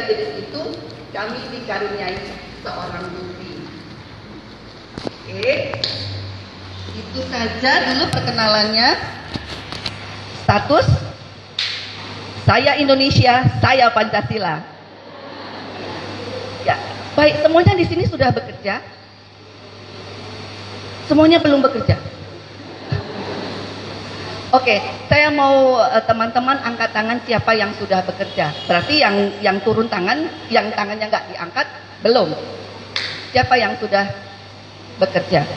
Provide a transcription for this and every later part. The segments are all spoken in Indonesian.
jenis itu kami dikaruniai seorang bukti. Oke, itu saja dulu perkenalannya. Status saya Indonesia, saya Pancasila. Ya, baik semuanya di sini sudah bekerja. Semuanya belum bekerja. Oke, saya mau eh, teman-teman angkat tangan siapa yang sudah bekerja. Berarti yang yang turun tangan, yang tangannya nggak diangkat belum. Siapa yang sudah bekerja?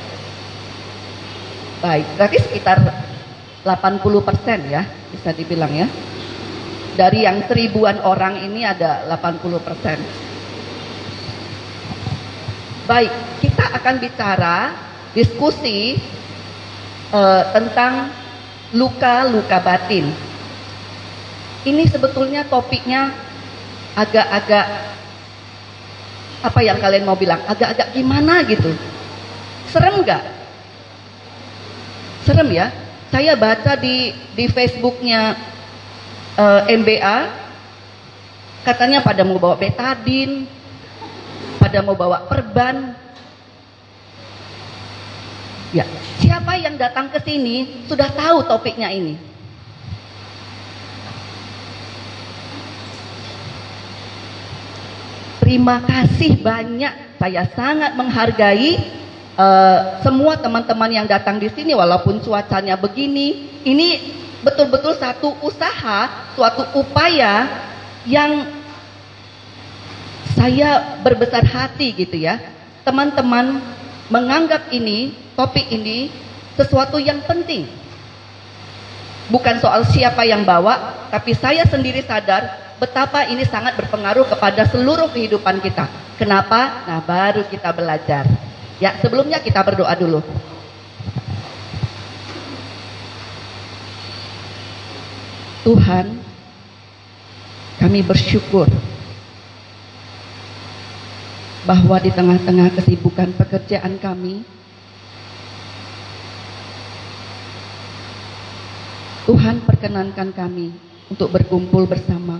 Baik, berarti sekitar 80% ya, bisa dibilang ya. Dari yang seribuan orang ini ada 80%. Baik, kita akan bicara diskusi eh, tentang luka-luka batin. Ini sebetulnya topiknya agak-agak apa yang kalian mau bilang? Agak-agak gimana gitu. Serem nggak? Serem ya? Saya baca di di Facebooknya eh, MBA katanya pada mau bawa betadin, pada mau bawa perban. Ya, siapa yang datang ke sini sudah tahu topiknya ini. Terima kasih banyak. Saya sangat menghargai uh, semua teman-teman yang datang di sini walaupun cuacanya begini. Ini betul-betul satu usaha, suatu upaya yang saya berbesar hati gitu ya. Teman-teman menganggap ini, topik ini sesuatu yang penting. Bukan soal siapa yang bawa, tapi saya sendiri sadar betapa ini sangat berpengaruh kepada seluruh kehidupan kita. Kenapa? Nah, baru kita belajar. Ya, sebelumnya kita berdoa dulu. Tuhan, kami bersyukur bahwa di tengah-tengah kesibukan pekerjaan kami, Tuhan perkenankan kami untuk berkumpul bersama.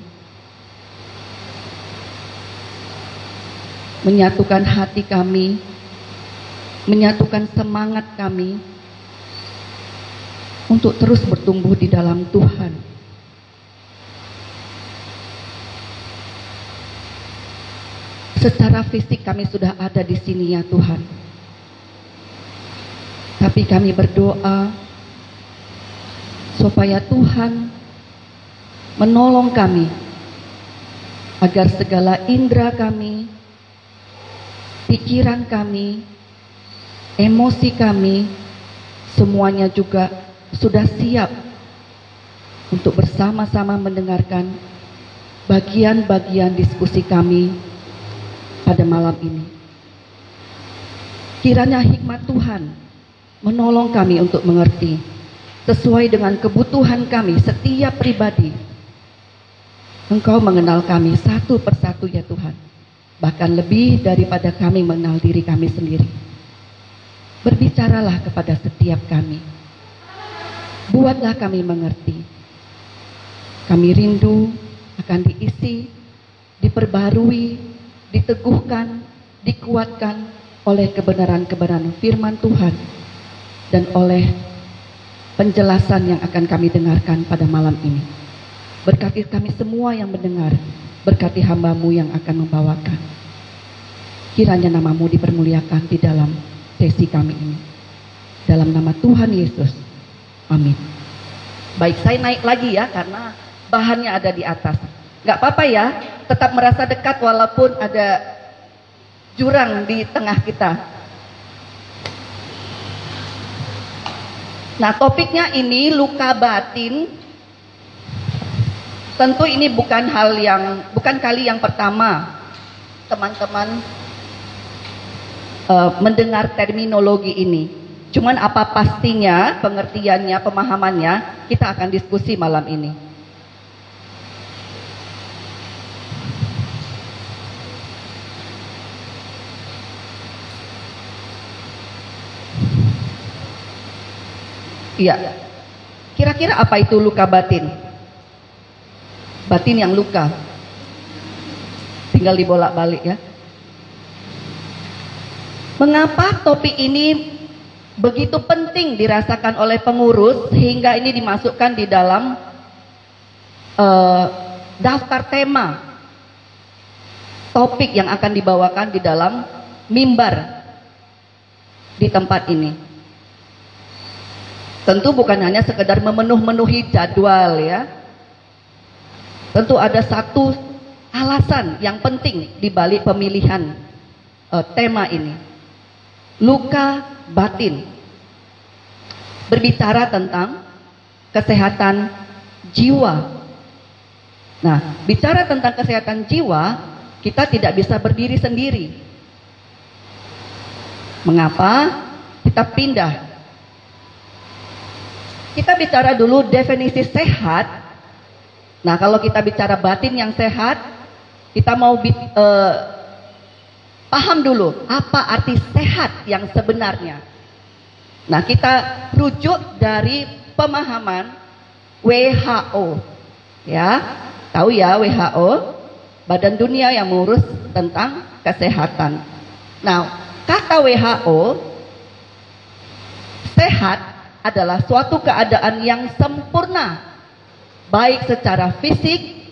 Menyatukan hati kami, menyatukan semangat kami untuk terus bertumbuh di dalam Tuhan. Secara fisik kami sudah ada di sini ya Tuhan. Tapi kami berdoa supaya Tuhan menolong kami agar segala indera kami, pikiran kami, emosi kami, semuanya juga sudah siap untuk bersama-sama mendengarkan bagian-bagian diskusi kami pada malam ini. Kiranya hikmat Tuhan menolong kami untuk mengerti sesuai dengan kebutuhan kami setiap pribadi. Engkau mengenal kami satu persatu ya Tuhan. Bahkan lebih daripada kami mengenal diri kami sendiri. Berbicaralah kepada setiap kami. Buatlah kami mengerti. Kami rindu akan diisi, diperbarui, diteguhkan, dikuatkan oleh kebenaran-kebenaran firman Tuhan dan oleh penjelasan yang akan kami dengarkan pada malam ini. Berkati kami semua yang mendengar, berkati hambamu yang akan membawakan. Kiranya namamu dipermuliakan di dalam sesi kami ini. Dalam nama Tuhan Yesus. Amin. Baik, saya naik lagi ya karena bahannya ada di atas. Gak apa-apa ya, tetap merasa dekat walaupun ada jurang di tengah kita. Nah, topiknya ini luka batin. Tentu ini bukan hal yang bukan kali yang pertama teman-teman uh, mendengar terminologi ini. Cuman apa pastinya, pengertiannya, pemahamannya, kita akan diskusi malam ini. Iya. Kira-kira apa itu luka batin? Batin yang luka. tinggal dibolak-balik ya. Mengapa topik ini begitu penting dirasakan oleh pengurus sehingga ini dimasukkan di dalam uh, daftar tema topik yang akan dibawakan di dalam mimbar di tempat ini. Tentu bukan hanya sekedar memenuh-menuhi jadwal ya. Tentu ada satu alasan yang penting di balik pemilihan uh, tema ini. Luka batin. Berbicara tentang kesehatan jiwa. Nah, bicara tentang kesehatan jiwa, kita tidak bisa berdiri sendiri. Mengapa? Kita pindah. Kita bicara dulu definisi sehat. Nah, kalau kita bicara batin yang sehat, kita mau uh, paham dulu apa arti sehat yang sebenarnya. Nah, kita rujuk dari pemahaman WHO. Ya, tahu ya WHO? Badan Dunia yang mengurus tentang kesehatan. Nah, kata WHO, sehat adalah suatu keadaan yang sempurna, baik secara fisik,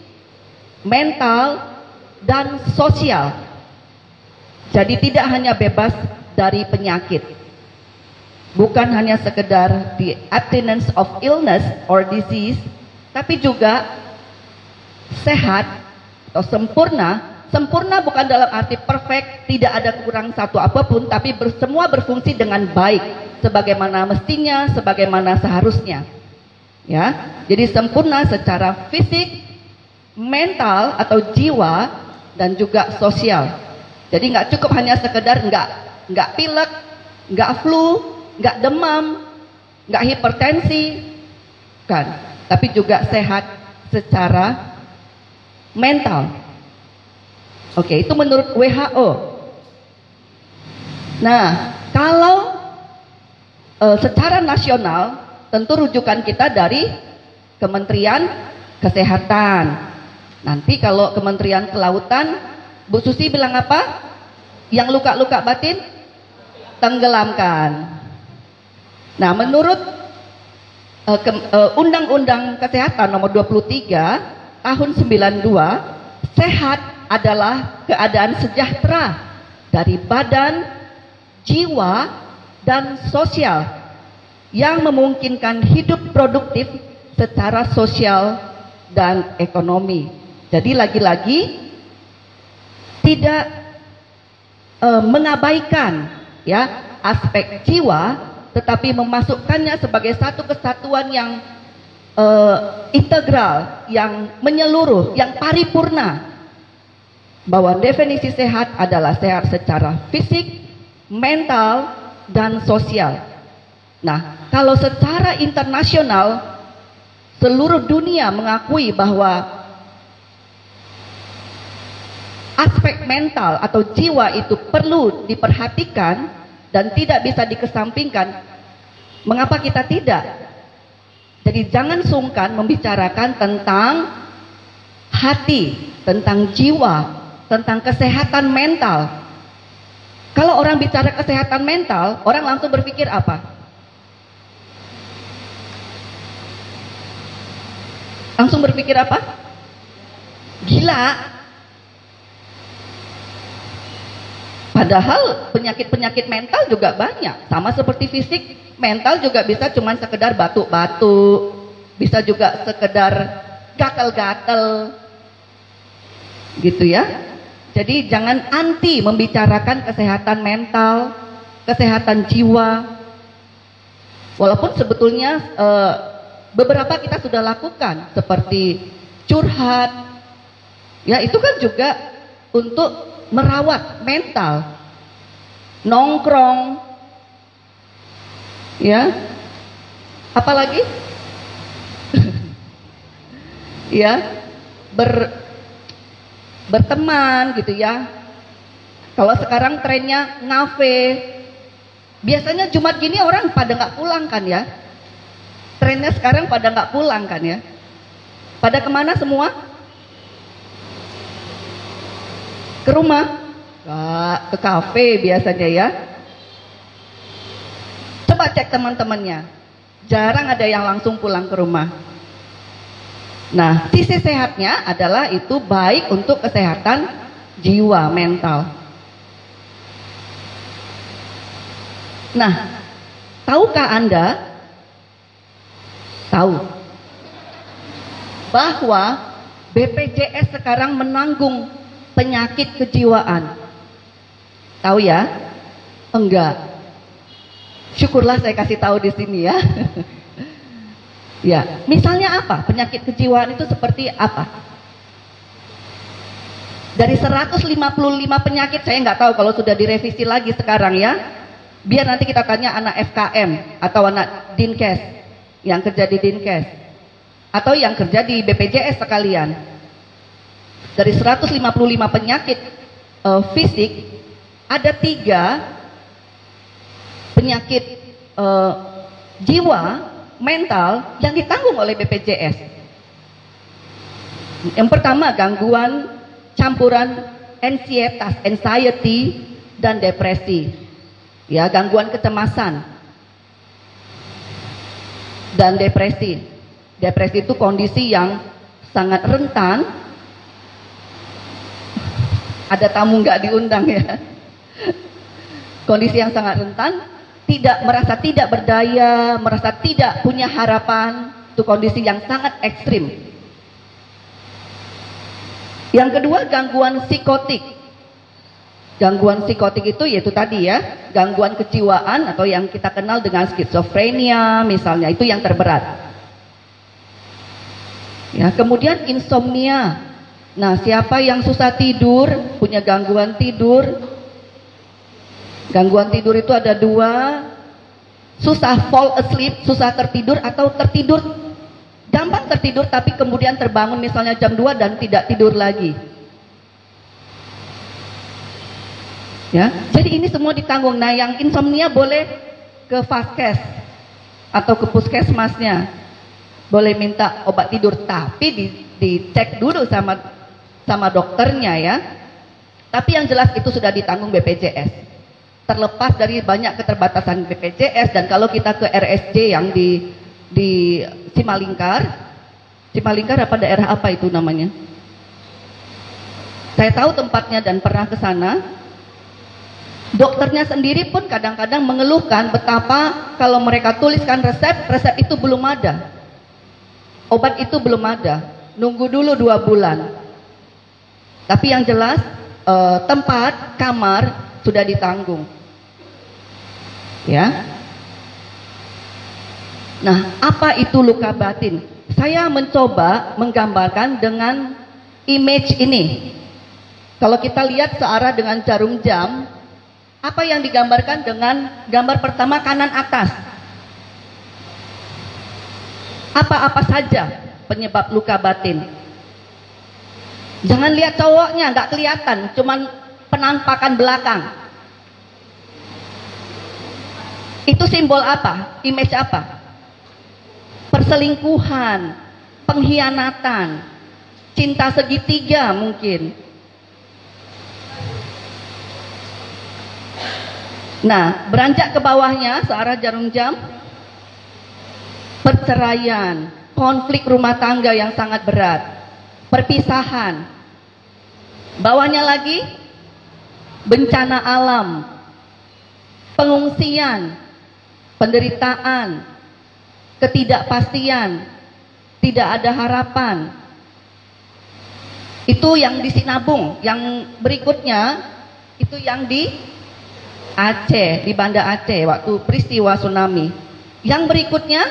mental, dan sosial. Jadi tidak hanya bebas dari penyakit. Bukan hanya sekedar the abstinence of illness or disease, tapi juga sehat atau sempurna, sempurna bukan dalam arti perfect, tidak ada kurang satu apa pun, tapi semua berfungsi dengan baik, sebagaimana mestinya, sebagaimana seharusnya. Ya, jadi sempurna secara fisik, mental atau jiwa dan juga sosial. Jadi nggak cukup hanya sekedar nggak nggak pilek, nggak flu, nggak demam, nggak hipertensi, kan? Tapi juga sehat secara mental. Oke, itu menurut WHO. Nah, kalau e, secara nasional, tentu rujukan kita dari Kementerian Kesehatan. Nanti kalau Kementerian Kelautan, Bu Susi bilang apa? Yang luka-luka batin tenggelamkan. Nah, menurut uh, Undang-Undang uh, Kesehatan nomor 23 tahun 92, sehat adalah keadaan sejahtera dari badan, jiwa, dan sosial yang memungkinkan hidup produktif secara sosial dan ekonomi. Jadi lagi-lagi tidak e, mengabaikan ya aspek jiwa tetapi memasukkannya sebagai satu kesatuan yang uh, integral, yang menyeluruh, yang paripurna. Bahwa definisi sehat adalah sehat secara fisik, mental, dan sosial. Nah, kalau secara internasional seluruh dunia mengakui bahwa aspek mental atau jiwa itu perlu diperhatikan dan tidak bisa dikesampingkan. Mengapa kita tidak? Jadi jangan sungkan membicarakan tentang hati, tentang jiwa, tentang kesehatan mental. Kalau orang bicara kesehatan mental, orang langsung berpikir apa? Langsung berpikir apa? Gila. Padahal penyakit-penyakit mental juga banyak, sama seperti fisik, mental juga bisa cuma sekedar batuk-batuk, bisa juga sekedar gatel-gatel, gitu ya. Jadi jangan anti membicarakan kesehatan mental, kesehatan jiwa. Walaupun sebetulnya e, beberapa kita sudah lakukan seperti curhat, ya itu kan juga untuk merawat mental, nongkrong, Ya. Apalagi? ya. Ber berteman gitu ya. Kalau sekarang trennya ngafe. Biasanya Jumat gini orang pada nggak pulang kan ya. Trennya sekarang pada nggak pulang kan ya. Pada ke mana semua? Ke rumah? Ke kafe biasanya ya. Coba cek teman-temannya. Jarang ada yang langsung pulang ke rumah. Nah, sisi sehatnya adalah itu baik untuk kesehatan jiwa, mental. Nah, tahukah Anda? Tahu bahwa BPJS sekarang menanggung penyakit kejiwaan. Tahu ya? Enggak. Syukurlah saya kasih tahu di sini ya. ya, misalnya apa? Penyakit kejiwaan itu seperti apa? Dari 155 penyakit saya nggak tahu kalau sudah direvisi lagi sekarang ya. Biar nanti kita tanya anak FKM atau anak Dinkes yang kerja di Dinkes atau yang kerja di BPJS sekalian. Dari 155 penyakit uh, fisik ada tiga penyakit uh, jiwa mental yang ditanggung oleh BPJS. Yang pertama gangguan campuran ansietas, anxiety dan depresi ya gangguan kecemasan dan depresi. Depresi itu kondisi yang sangat rentan. Ada tamu nggak diundang ya. Kondisi yang sangat rentan, tidak merasa tidak berdaya, merasa tidak punya harapan, itu kondisi yang sangat ekstrim. Yang kedua gangguan psikotik, Gangguan psikotik itu yaitu tadi ya, gangguan kejiwaan atau yang kita kenal dengan skizofrenia misalnya, itu yang terberat. Ya, kemudian insomnia. Nah, siapa yang susah tidur, punya gangguan tidur? Gangguan tidur itu ada dua, susah fall asleep, susah tertidur atau tertidur gampang tertidur tapi kemudian terbangun misalnya jam 2 dan tidak tidur lagi. Ya, jadi ini semua ditanggung. Nah, yang insomnia boleh ke vaskes atau ke puskesmasnya. Boleh minta obat tidur, tapi di, dicek dulu sama sama dokternya ya. Tapi yang jelas itu sudah ditanggung BPJS. Terlepas dari banyak keterbatasan BPJS dan kalau kita ke RSJ yang di di Cimalingkar, Cimalingkar apa daerah apa itu namanya? Saya tahu tempatnya dan pernah ke sana. Dokternya sendiri pun kadang-kadang mengeluhkan betapa kalau mereka tuliskan resep, resep itu belum ada. Obat itu belum ada. Nunggu dulu dua bulan. Tapi yang jelas eh, tempat, kamar sudah ditanggung. Ya. Nah, apa itu luka batin? Saya mencoba menggambarkan dengan image ini. Kalau kita lihat searah dengan jarum jam, apa yang digambarkan dengan gambar pertama kanan atas? Apa-apa saja penyebab luka batin? Jangan lihat cowoknya, nggak kelihatan, cuman penampakan belakang. Itu simbol apa? Image apa? Perselingkuhan, pengkhianatan, cinta segitiga mungkin Nah, beranjak ke bawahnya searah jarum jam, perceraian, konflik rumah tangga yang sangat berat, perpisahan. Bawahnya lagi, bencana alam, pengungsian, penderitaan, ketidakpastian, tidak ada harapan. Itu yang disinabung, yang berikutnya itu yang di Aceh, di Banda Aceh waktu peristiwa tsunami. Yang berikutnya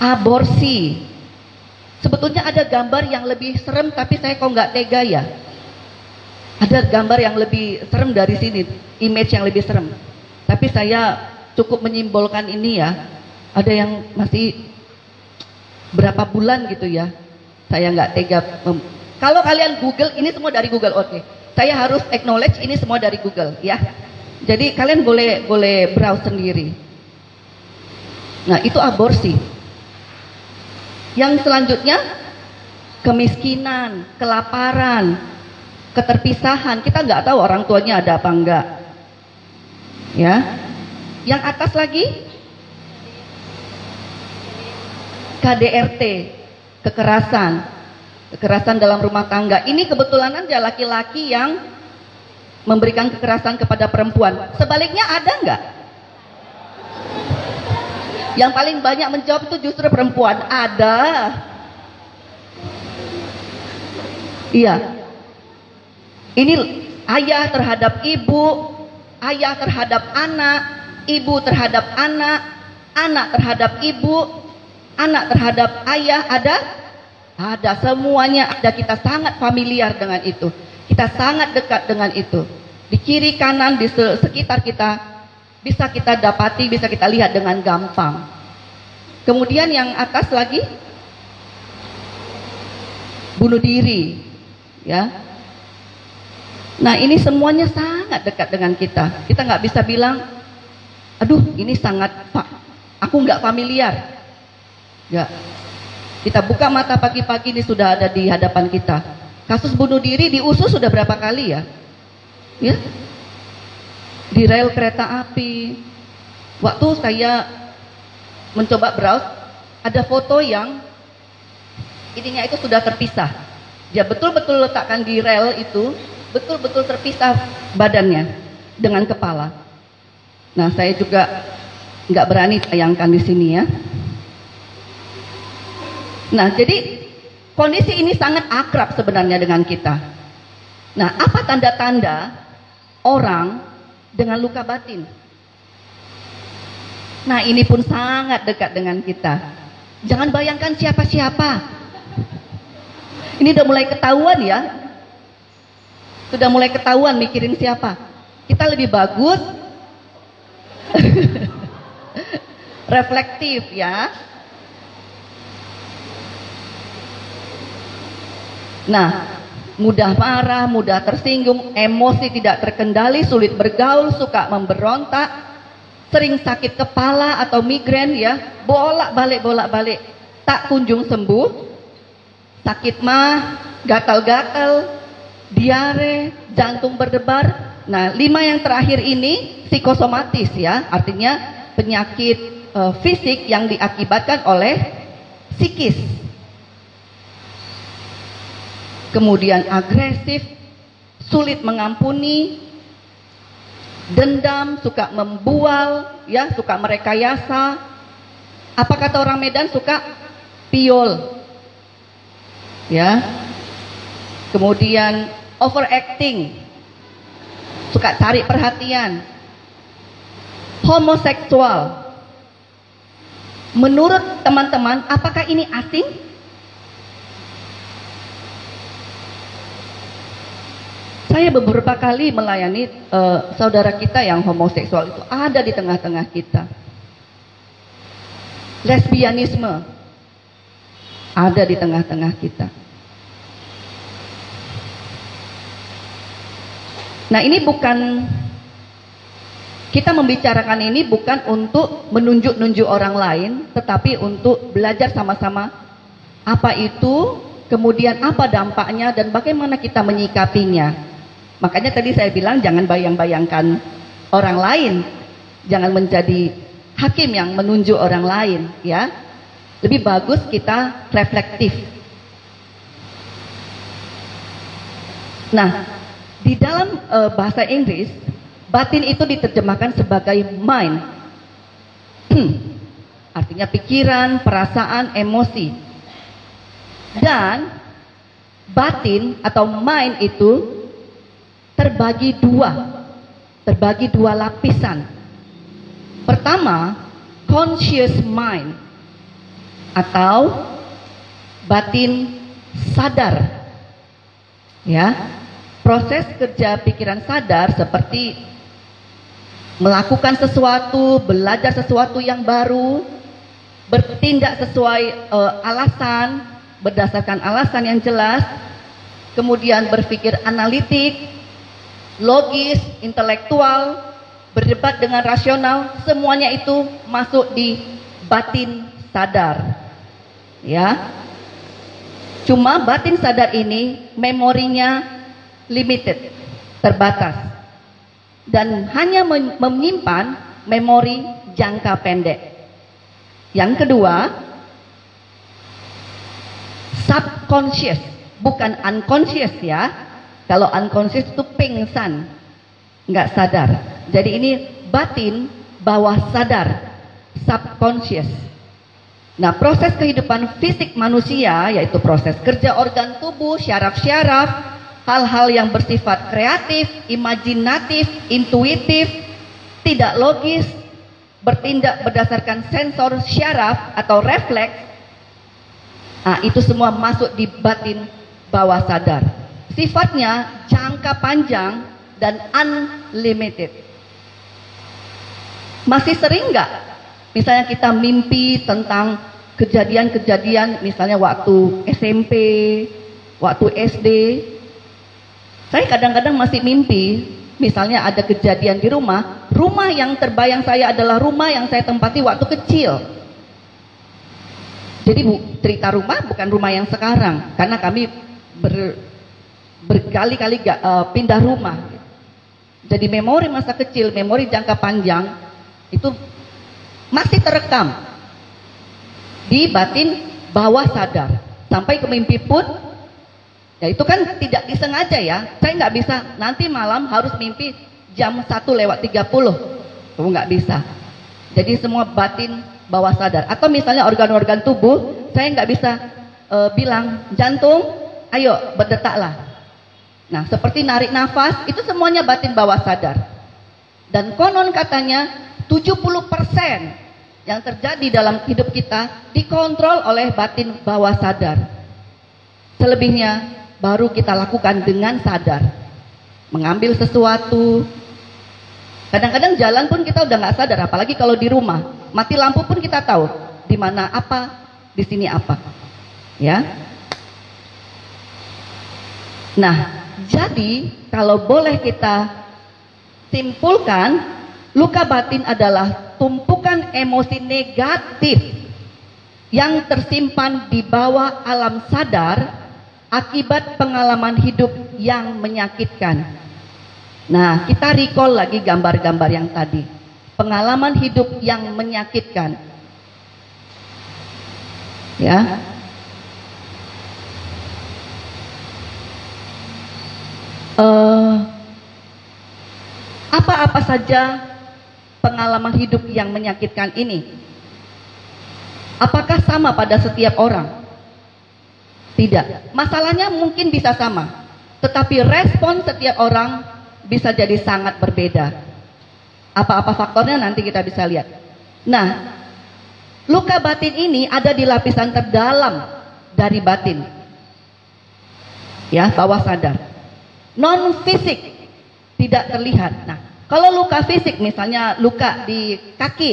aborsi. Sebetulnya ada gambar yang lebih serem tapi saya kok nggak tega ya. Ada gambar yang lebih serem dari sini, image yang lebih serem. Tapi saya cukup menyimbolkan ini ya. Ada yang masih berapa bulan gitu ya. Saya nggak tega. Kalau kalian Google, ini semua dari Google, oke. Okay. Saya harus acknowledge ini semua dari Google ya. Jadi kalian boleh boleh browse sendiri. Nah, itu aborsi. Yang selanjutnya kemiskinan, kelaparan, keterpisahan. Kita nggak tahu orang tuanya ada apa enggak. Ya. Yang atas lagi KDRT, kekerasan. Kekerasan dalam rumah tangga. Ini kebetulan aja laki-laki yang memberikan kekerasan kepada perempuan. Sebaliknya ada nggak? Yang paling banyak menjawab itu justru perempuan. Ada. Iya. Ini ayah terhadap ibu, ayah terhadap anak, ibu terhadap anak, anak terhadap ibu, anak terhadap ayah ada? Ada semuanya ada kita sangat familiar dengan itu. Kita sangat dekat dengan itu. Di kiri kanan di sekitar kita bisa kita dapati, bisa kita lihat dengan gampang. Kemudian yang atas lagi bunuh diri, ya. Nah ini semuanya sangat dekat dengan kita. Kita nggak bisa bilang, aduh ini sangat pak, aku nggak familiar. Ya, kita buka mata pagi-pagi ini sudah ada di hadapan kita. Kasus bunuh diri di USU sudah berapa kali ya? Ya? Di rel kereta api. Waktu saya mencoba browse, ada foto yang ininya itu sudah terpisah. Dia betul-betul letakkan di rel itu, betul-betul terpisah badannya dengan kepala. Nah, saya juga nggak berani tayangkan di sini ya. Nah, jadi Kondisi ini sangat akrab sebenarnya dengan kita. Nah, apa tanda-tanda orang dengan luka batin? Nah, ini pun sangat dekat dengan kita. Jangan bayangkan siapa-siapa. Ini udah mulai ketahuan ya. Sudah mulai ketahuan mikirin siapa. Kita lebih bagus. Reflektif ya. Nah, mudah marah, mudah tersinggung, emosi tidak terkendali, sulit bergaul, suka memberontak, sering sakit kepala atau migrain ya, bolak-balik bolak-balik, tak kunjung sembuh, sakit mah, gatal-gatal, diare, jantung berdebar. Nah, lima yang terakhir ini psikosomatis ya, artinya penyakit uh, fisik yang diakibatkan oleh psikis kemudian agresif, sulit mengampuni, dendam, suka membual, ya, suka merekayasa. Apa kata orang Medan suka piol. Ya. Kemudian overacting. Suka cari perhatian. Homoseksual. Menurut teman-teman, apakah ini asing? Saya beberapa kali melayani uh, saudara kita yang homoseksual itu ada di tengah-tengah kita. Lesbianisme ada di tengah-tengah kita. Nah, ini bukan kita membicarakan ini bukan untuk menunjuk-nunjuk orang lain, tetapi untuk belajar sama-sama apa itu, kemudian apa dampaknya dan bagaimana kita menyikapinya. Makanya tadi saya bilang jangan bayang-bayangkan orang lain. Jangan menjadi hakim yang menunjuk orang lain, ya. Lebih bagus kita reflektif. Nah, di dalam uh, bahasa Inggris, batin itu diterjemahkan sebagai mind. Artinya pikiran, perasaan, emosi. Dan batin atau mind itu terbagi dua, terbagi dua lapisan. Pertama, conscious mind atau batin sadar. Ya. Proses kerja pikiran sadar seperti melakukan sesuatu, belajar sesuatu yang baru, bertindak sesuai uh, alasan, berdasarkan alasan yang jelas, kemudian berpikir analitik, logis, intelektual, berdebat dengan rasional, semuanya itu masuk di batin sadar. Ya. Cuma batin sadar ini memorinya limited, terbatas. Dan hanya menyimpan memori jangka pendek. Yang kedua, subconscious, bukan unconscious ya. Kalau unconscious itu pingsan, nggak sadar. Jadi ini batin bawah sadar, subconscious. Nah, proses kehidupan fisik manusia yaitu proses kerja organ tubuh, syaraf-syaraf, hal-hal yang bersifat kreatif, imajinatif, intuitif, tidak logis, bertindak berdasarkan sensor syaraf atau refleks. Nah, itu semua masuk di batin bawah sadar. Sifatnya jangka panjang dan unlimited. Masih sering nggak Misalnya kita mimpi tentang kejadian-kejadian misalnya waktu SMP, waktu SD. Saya kadang-kadang masih mimpi, misalnya ada kejadian di rumah, rumah yang terbayang saya adalah rumah yang saya tempati waktu kecil. Jadi bu, cerita rumah bukan rumah yang sekarang, karena kami ber, berkali-kali uh, pindah rumah. Jadi memori masa kecil, memori jangka panjang itu masih terekam di batin bawah sadar sampai ke mimpi pun ya itu kan tidak disengaja ya. Saya nggak bisa. Nanti malam harus mimpi jam 1 lewat 30 kamu nggak bisa. Jadi semua batin bawah sadar. Atau misalnya organ-organ tubuh saya nggak bisa uh, bilang jantung ayo berdetaklah nah seperti narik nafas itu semuanya batin bawah sadar. Dan konon katanya 70 persen yang terjadi dalam hidup kita dikontrol oleh batin bawah sadar. Selebihnya baru kita lakukan dengan sadar. Mengambil sesuatu. Kadang-kadang jalan pun kita udah nggak sadar, apalagi kalau di rumah. Mati lampu pun kita tahu di mana apa, di sini apa. Ya. Nah, jadi kalau boleh kita simpulkan, luka batin adalah tumpukan emosi negatif yang tersimpan di bawah alam sadar akibat pengalaman hidup yang menyakitkan. Nah, kita recall lagi gambar-gambar yang tadi. Pengalaman hidup yang menyakitkan. Ya. Eh, apa-apa uh, saja pengalaman hidup yang menyakitkan ini? Apakah sama pada setiap orang? Tidak. Masalahnya mungkin bisa sama, tetapi respon setiap orang bisa jadi sangat berbeda. Apa-apa faktornya nanti kita bisa lihat. Nah, luka batin ini ada di lapisan terdalam dari batin. Ya, bawah sadar. Non fisik tidak terlihat. Nah, kalau luka fisik misalnya luka di kaki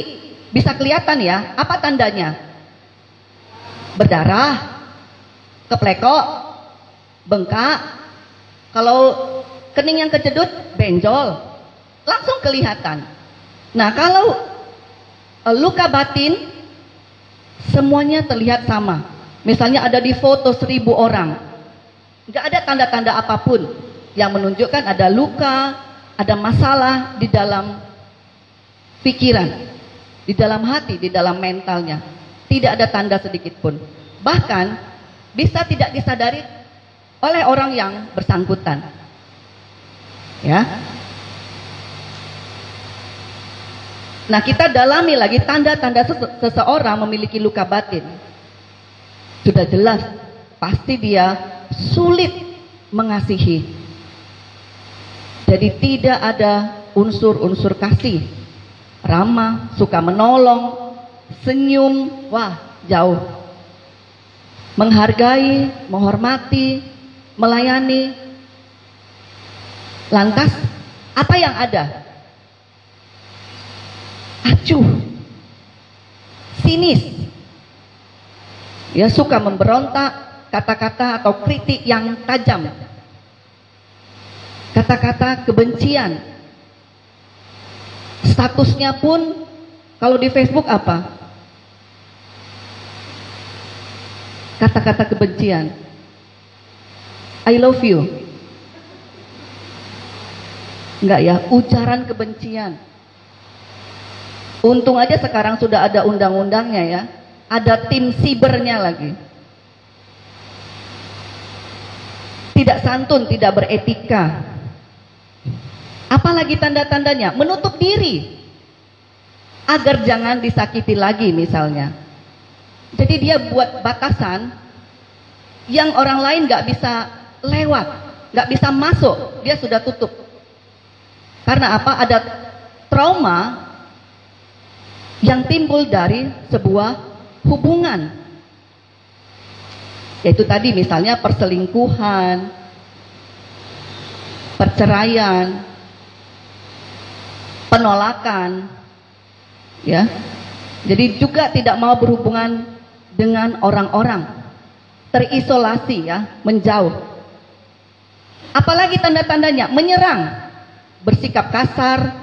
bisa kelihatan ya, apa tandanya? Berdarah, keplekok, bengkak. Kalau kening yang kejedut, benjol. Langsung kelihatan. Nah, kalau e, luka batin semuanya terlihat sama. Misalnya ada di foto seribu orang. Nggak ada tanda-tanda apa pun yang menunjukkan ada luka, ada masalah di dalam pikiran, di dalam hati, di dalam mentalnya. Tidak ada tanda sedikit pun. Bahkan bisa tidak disadari oleh orang yang bersangkutan. Ya. Nah, kita dalami lagi tanda-tanda seseorang memiliki luka batin. Sudah jelas, pasti dia sulit mengasihi jadi tidak ada unsur-unsur kasih. Ramah, suka menolong, senyum, wah jauh. Menghargai, menghormati, melayani. Lantas, apa yang ada? Acuh, sinis. Ya suka memberontak, kata-kata atau kritik yang tajam kata-kata kebencian. Statusnya pun kalau di Facebook apa? Kata-kata kebencian. I love you. Enggak ya, ujaran kebencian. Untung aja sekarang sudah ada undang-undangnya ya. Ada tim sibernya lagi. Tidak santun, tidak beretika. Apalagi tanda-tandanya? Menutup diri. Agar jangan disakiti lagi misalnya. Jadi dia buat batasan yang orang lain gak bisa lewat, gak bisa masuk, dia sudah tutup. Karena apa? Ada trauma yang timbul dari sebuah hubungan. Yaitu tadi misalnya perselingkuhan, perceraian, penolakan, ya. Jadi juga tidak mau berhubungan dengan orang-orang, terisolasi ya, menjauh. Apalagi tanda-tandanya menyerang, bersikap kasar.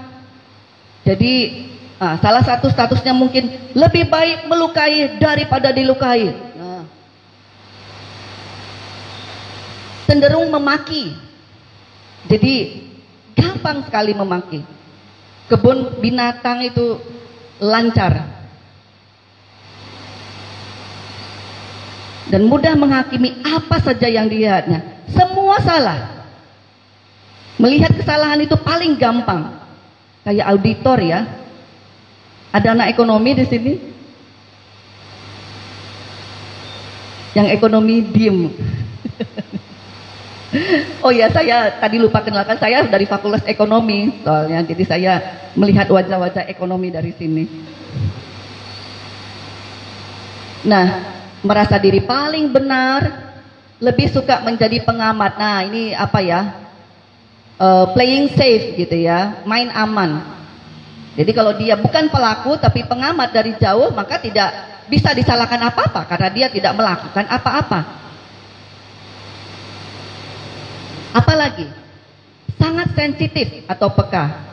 Jadi Nah, salah satu statusnya mungkin lebih baik melukai daripada dilukai. Nah. Cenderung memaki. Jadi gampang sekali memaki. Kebun binatang itu lancar. Dan mudah menghakimi apa saja yang dilihatnya. Semua salah. Melihat kesalahan itu paling gampang. Kayak auditor ya, ada anak ekonomi di sini? Yang ekonomi diem. oh ya, saya tadi lupa kenalkan saya dari Fakultas Ekonomi soalnya. Jadi saya melihat wajah-wajah ekonomi dari sini. Nah, merasa diri paling benar, lebih suka menjadi pengamat. Nah, ini apa ya? Uh, playing safe gitu ya, main aman. Jadi kalau dia bukan pelaku tapi pengamat dari jauh maka tidak bisa disalahkan apa-apa karena dia tidak melakukan apa-apa. Apalagi sangat sensitif atau peka.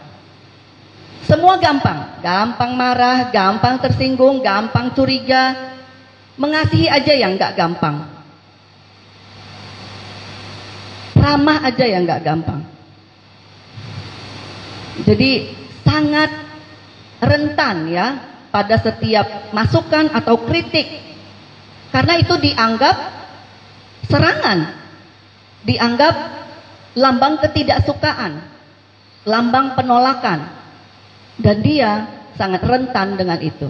Semua gampang, gampang marah, gampang tersinggung, gampang curiga, mengasihi aja yang nggak gampang. Ramah aja yang nggak gampang. Jadi sangat rentan ya pada setiap masukan atau kritik. Karena itu dianggap serangan, dianggap lambang ketidaksukaan, lambang penolakan. Dan dia sangat rentan dengan itu.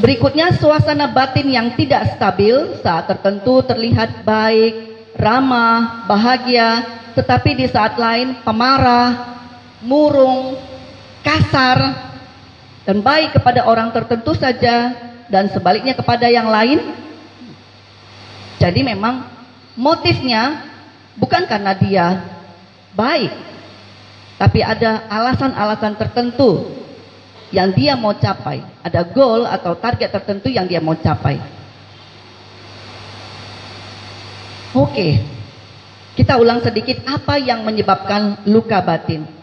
Berikutnya suasana batin yang tidak stabil saat tertentu terlihat baik, ramah, bahagia, tetapi di saat lain pemarah, murung, kasar, dan baik kepada orang tertentu saja, dan sebaliknya kepada yang lain. Jadi memang motifnya bukan karena dia baik, tapi ada alasan-alasan tertentu yang dia mau capai. Ada goal atau target tertentu yang dia mau capai. Oke, kita ulang sedikit apa yang menyebabkan luka batin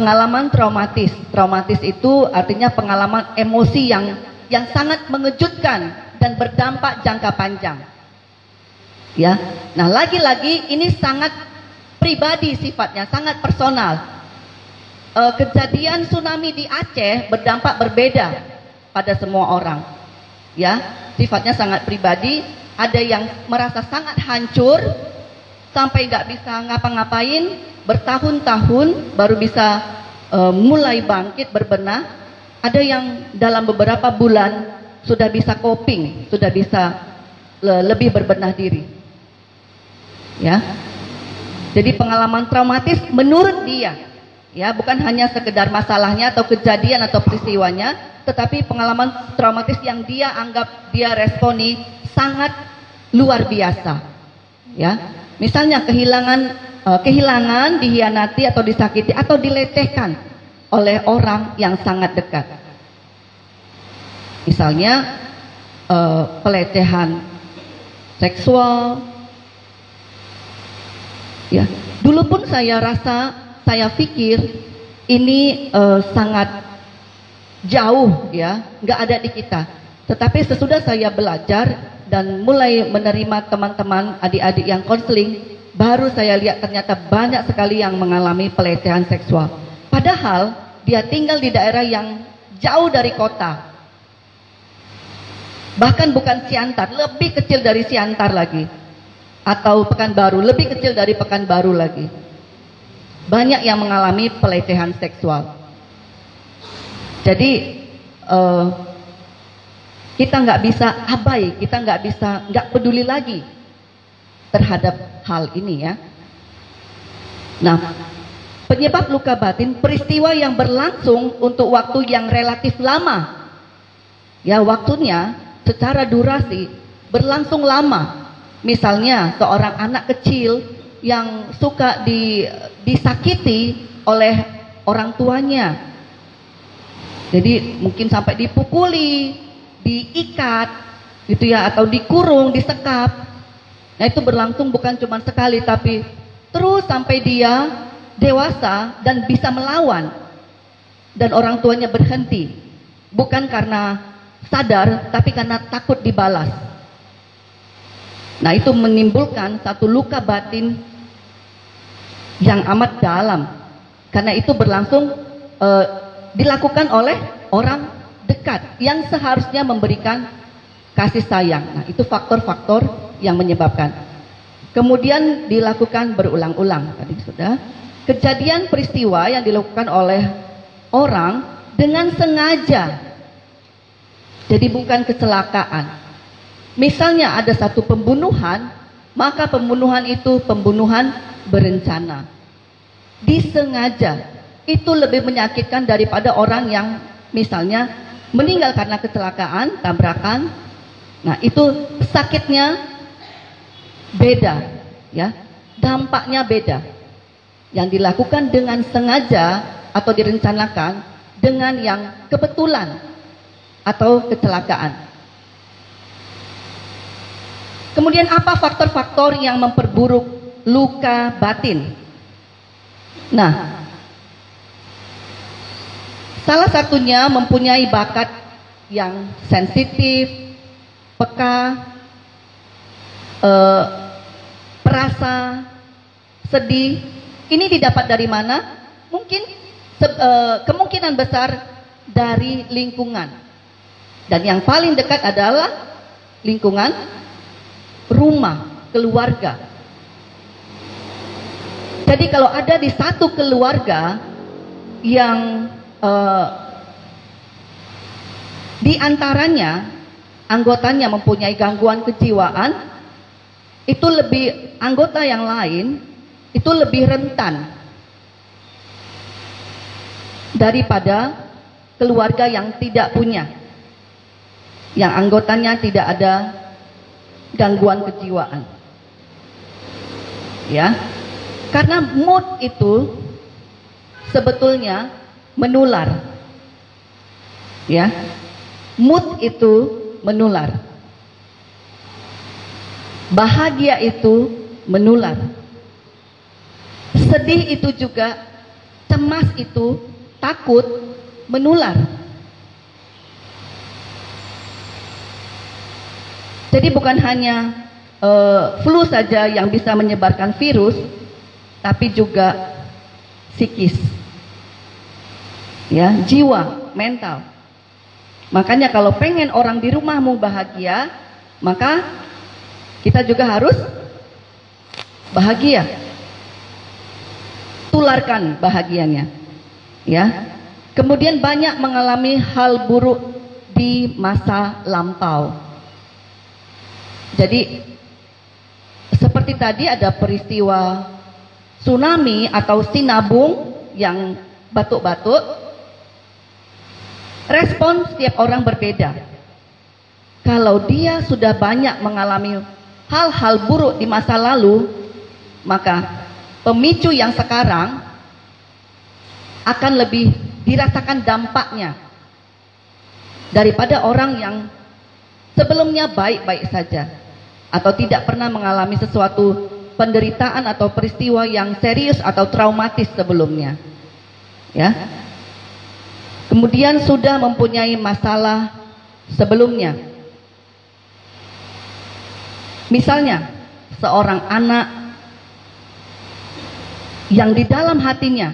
pengalaman traumatis. Traumatis itu artinya pengalaman emosi yang yang sangat mengejutkan dan berdampak jangka panjang. Ya. Nah, lagi-lagi ini sangat pribadi sifatnya, sangat personal. E, kejadian tsunami di Aceh berdampak berbeda pada semua orang. Ya, sifatnya sangat pribadi, ada yang merasa sangat hancur sampai nggak bisa ngapa-ngapain, bertahun-tahun baru bisa uh, mulai bangkit berbenah. Ada yang dalam beberapa bulan sudah bisa coping, sudah bisa le lebih berbenah diri. Ya. Jadi pengalaman traumatis menurut dia, ya bukan hanya sekedar masalahnya atau kejadian atau peristiwanya, tetapi pengalaman traumatis yang dia anggap dia responi sangat luar biasa. Ya. Misalnya kehilangan uh, kehilangan, dihianati atau disakiti atau dilecehkan oleh orang yang sangat dekat. Misalnya uh, pelecehan seksual. Ya, dulu pun saya rasa, saya pikir ini uh, sangat jauh ya, nggak ada di kita. Tetapi sesudah saya belajar dan mulai menerima teman-teman adik-adik yang konseling, baru saya lihat ternyata banyak sekali yang mengalami pelecehan seksual. Padahal dia tinggal di daerah yang jauh dari kota. Bahkan bukan Siantar, lebih kecil dari Siantar lagi. Atau Pekanbaru, lebih kecil dari Pekanbaru lagi. Banyak yang mengalami pelecehan seksual. Jadi uh, kita nggak bisa abai, kita nggak bisa nggak peduli lagi terhadap hal ini ya. Nah, penyebab luka batin peristiwa yang berlangsung untuk waktu yang relatif lama. Ya, waktunya secara durasi berlangsung lama. Misalnya seorang anak kecil yang suka di, disakiti oleh orang tuanya jadi mungkin sampai dipukuli, diikat, gitu ya, atau dikurung, disekap. Nah itu berlangsung bukan cuma sekali, tapi terus sampai dia dewasa dan bisa melawan. Dan orang tuanya berhenti. Bukan karena sadar, tapi karena takut dibalas. Nah itu menimbulkan satu luka batin yang amat dalam. Karena itu berlangsung uh, dilakukan oleh orang dekat yang seharusnya memberikan kasih sayang. Nah, itu faktor-faktor yang menyebabkan. Kemudian dilakukan berulang-ulang tadi sudah. Kejadian peristiwa yang dilakukan oleh orang dengan sengaja. Jadi bukan kecelakaan. Misalnya ada satu pembunuhan, maka pembunuhan itu pembunuhan berencana. Disengaja itu lebih menyakitkan daripada orang yang misalnya meninggal karena kecelakaan, tabrakan. Nah, itu sakitnya beda, ya. Dampaknya beda. Yang dilakukan dengan sengaja atau direncanakan dengan yang kebetulan atau kecelakaan. Kemudian apa faktor-faktor yang memperburuk luka batin? Nah, Salah satunya mempunyai bakat yang sensitif, peka, eh, perasa, sedih. Ini didapat dari mana? Mungkin eh, kemungkinan besar dari lingkungan. Dan yang paling dekat adalah lingkungan rumah, keluarga. Jadi kalau ada di satu keluarga yang uh, di antaranya anggotanya mempunyai gangguan kejiwaan, itu lebih anggota yang lain itu lebih rentan daripada keluarga yang tidak punya, yang anggotanya tidak ada gangguan kejiwaan. Ya, karena mood itu sebetulnya menular. Ya. Mood itu menular. Bahagia itu menular. Sedih itu juga, cemas itu, takut menular. Jadi bukan hanya uh, flu saja yang bisa menyebarkan virus, tapi juga psikis. Ya jiwa mental. Makanya kalau pengen orang di rumahmu bahagia maka kita juga harus bahagia. Tularkan bahagianya. Ya. Kemudian banyak mengalami hal buruk di masa lampau jadi seperti tadi ada peristiwa tsunami atau sinabung yang batuk-batuk Respon setiap orang berbeda. Kalau dia sudah banyak mengalami hal-hal buruk di masa lalu, maka pemicu yang sekarang akan lebih dirasakan dampaknya daripada orang yang sebelumnya baik-baik saja atau tidak pernah mengalami sesuatu penderitaan atau peristiwa yang serius atau traumatis sebelumnya. Ya. Kemudian sudah mempunyai masalah sebelumnya. Misalnya, seorang anak yang di dalam hatinya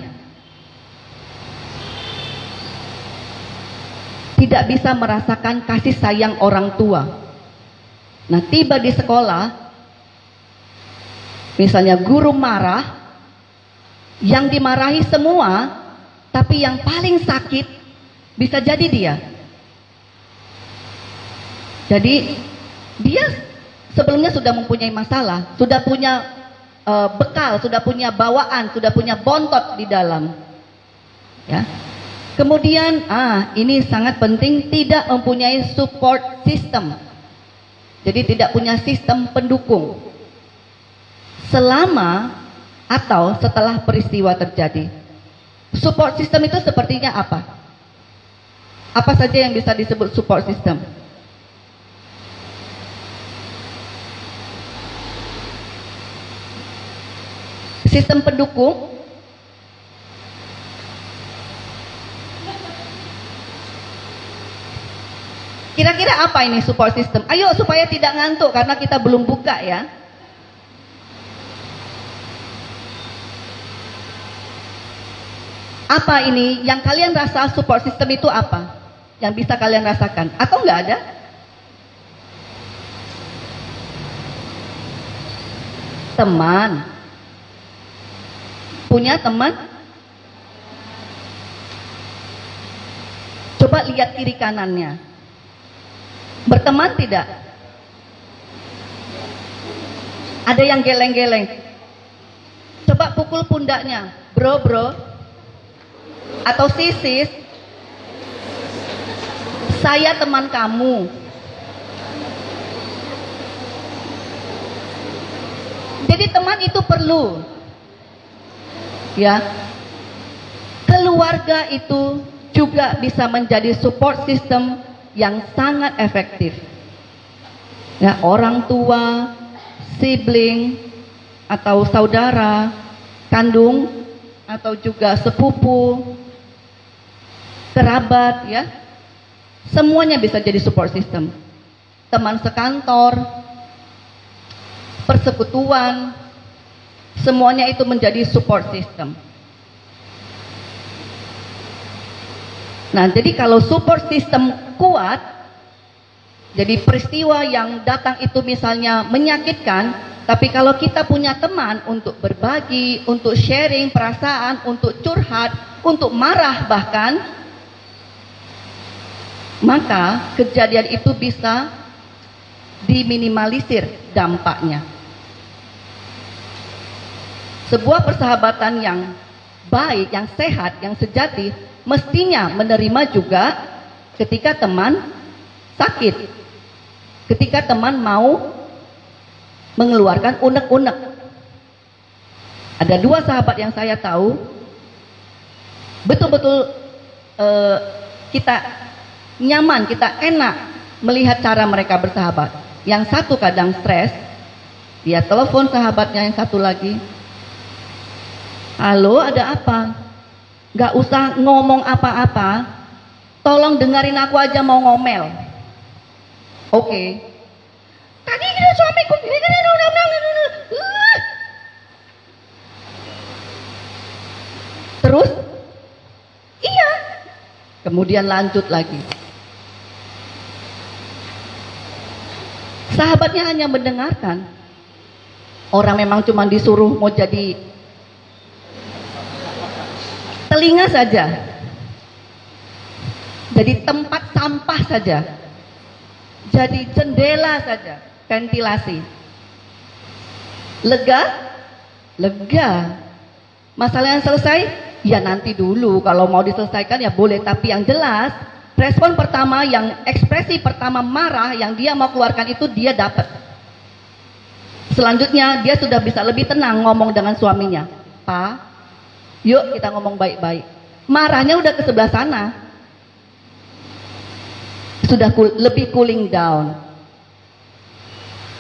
tidak bisa merasakan kasih sayang orang tua. Nah, tiba di sekolah, misalnya guru marah, yang dimarahi semua, tapi yang paling sakit bisa jadi dia. Jadi dia sebelumnya sudah mempunyai masalah, sudah punya uh, bekal, sudah punya bawaan, sudah punya bontot di dalam. Ya. Kemudian, ah ini sangat penting tidak mempunyai support system. Jadi tidak punya sistem pendukung. Selama atau setelah peristiwa terjadi. Support system itu sepertinya apa? Apa saja yang bisa disebut support system? Sistem pendukung Kira-kira apa ini support system? Ayo supaya tidak ngantuk karena kita belum buka ya. Apa ini yang kalian rasa support system itu apa? Yang bisa kalian rasakan? Atau enggak ada? Teman, Punya teman? Coba lihat kiri kanannya. Berteman tidak? Ada yang geleng-geleng. Coba pukul pundaknya. Bro, bro. Atau sisis. Saya teman kamu. Jadi teman itu perlu ya keluarga itu juga bisa menjadi support system yang sangat efektif ya orang tua sibling atau saudara kandung atau juga sepupu kerabat ya semuanya bisa jadi support system teman sekantor persekutuan Semuanya itu menjadi support system. Nah, jadi kalau support system kuat, jadi peristiwa yang datang itu misalnya menyakitkan, tapi kalau kita punya teman untuk berbagi, untuk sharing perasaan, untuk curhat, untuk marah bahkan, maka kejadian itu bisa diminimalisir dampaknya. Sebuah persahabatan yang baik, yang sehat, yang sejati mestinya menerima juga ketika teman sakit. Ketika teman mau mengeluarkan unek-unek. Ada dua sahabat yang saya tahu betul-betul uh, kita nyaman, kita enak melihat cara mereka bersahabat. Yang satu kadang stres, dia telepon sahabatnya yang satu lagi, Halo, ada apa? Gak usah ngomong apa-apa. Tolong dengerin aku aja mau ngomel. Oke. Tadi kita suamiku Terus? Iya. Kemudian lanjut lagi. Sahabatnya hanya mendengarkan. Orang memang cuma disuruh mau jadi telinga saja. Jadi tempat sampah saja. Jadi jendela saja, ventilasi. Lega? Lega. Masalah yang selesai? Ya nanti dulu kalau mau diselesaikan ya boleh tapi yang jelas respon pertama yang ekspresi pertama marah yang dia mau keluarkan itu dia dapat. Selanjutnya dia sudah bisa lebih tenang ngomong dengan suaminya. Pak, Yuk kita ngomong baik-baik. Marahnya udah ke sebelah sana. Sudah cool, lebih cooling down.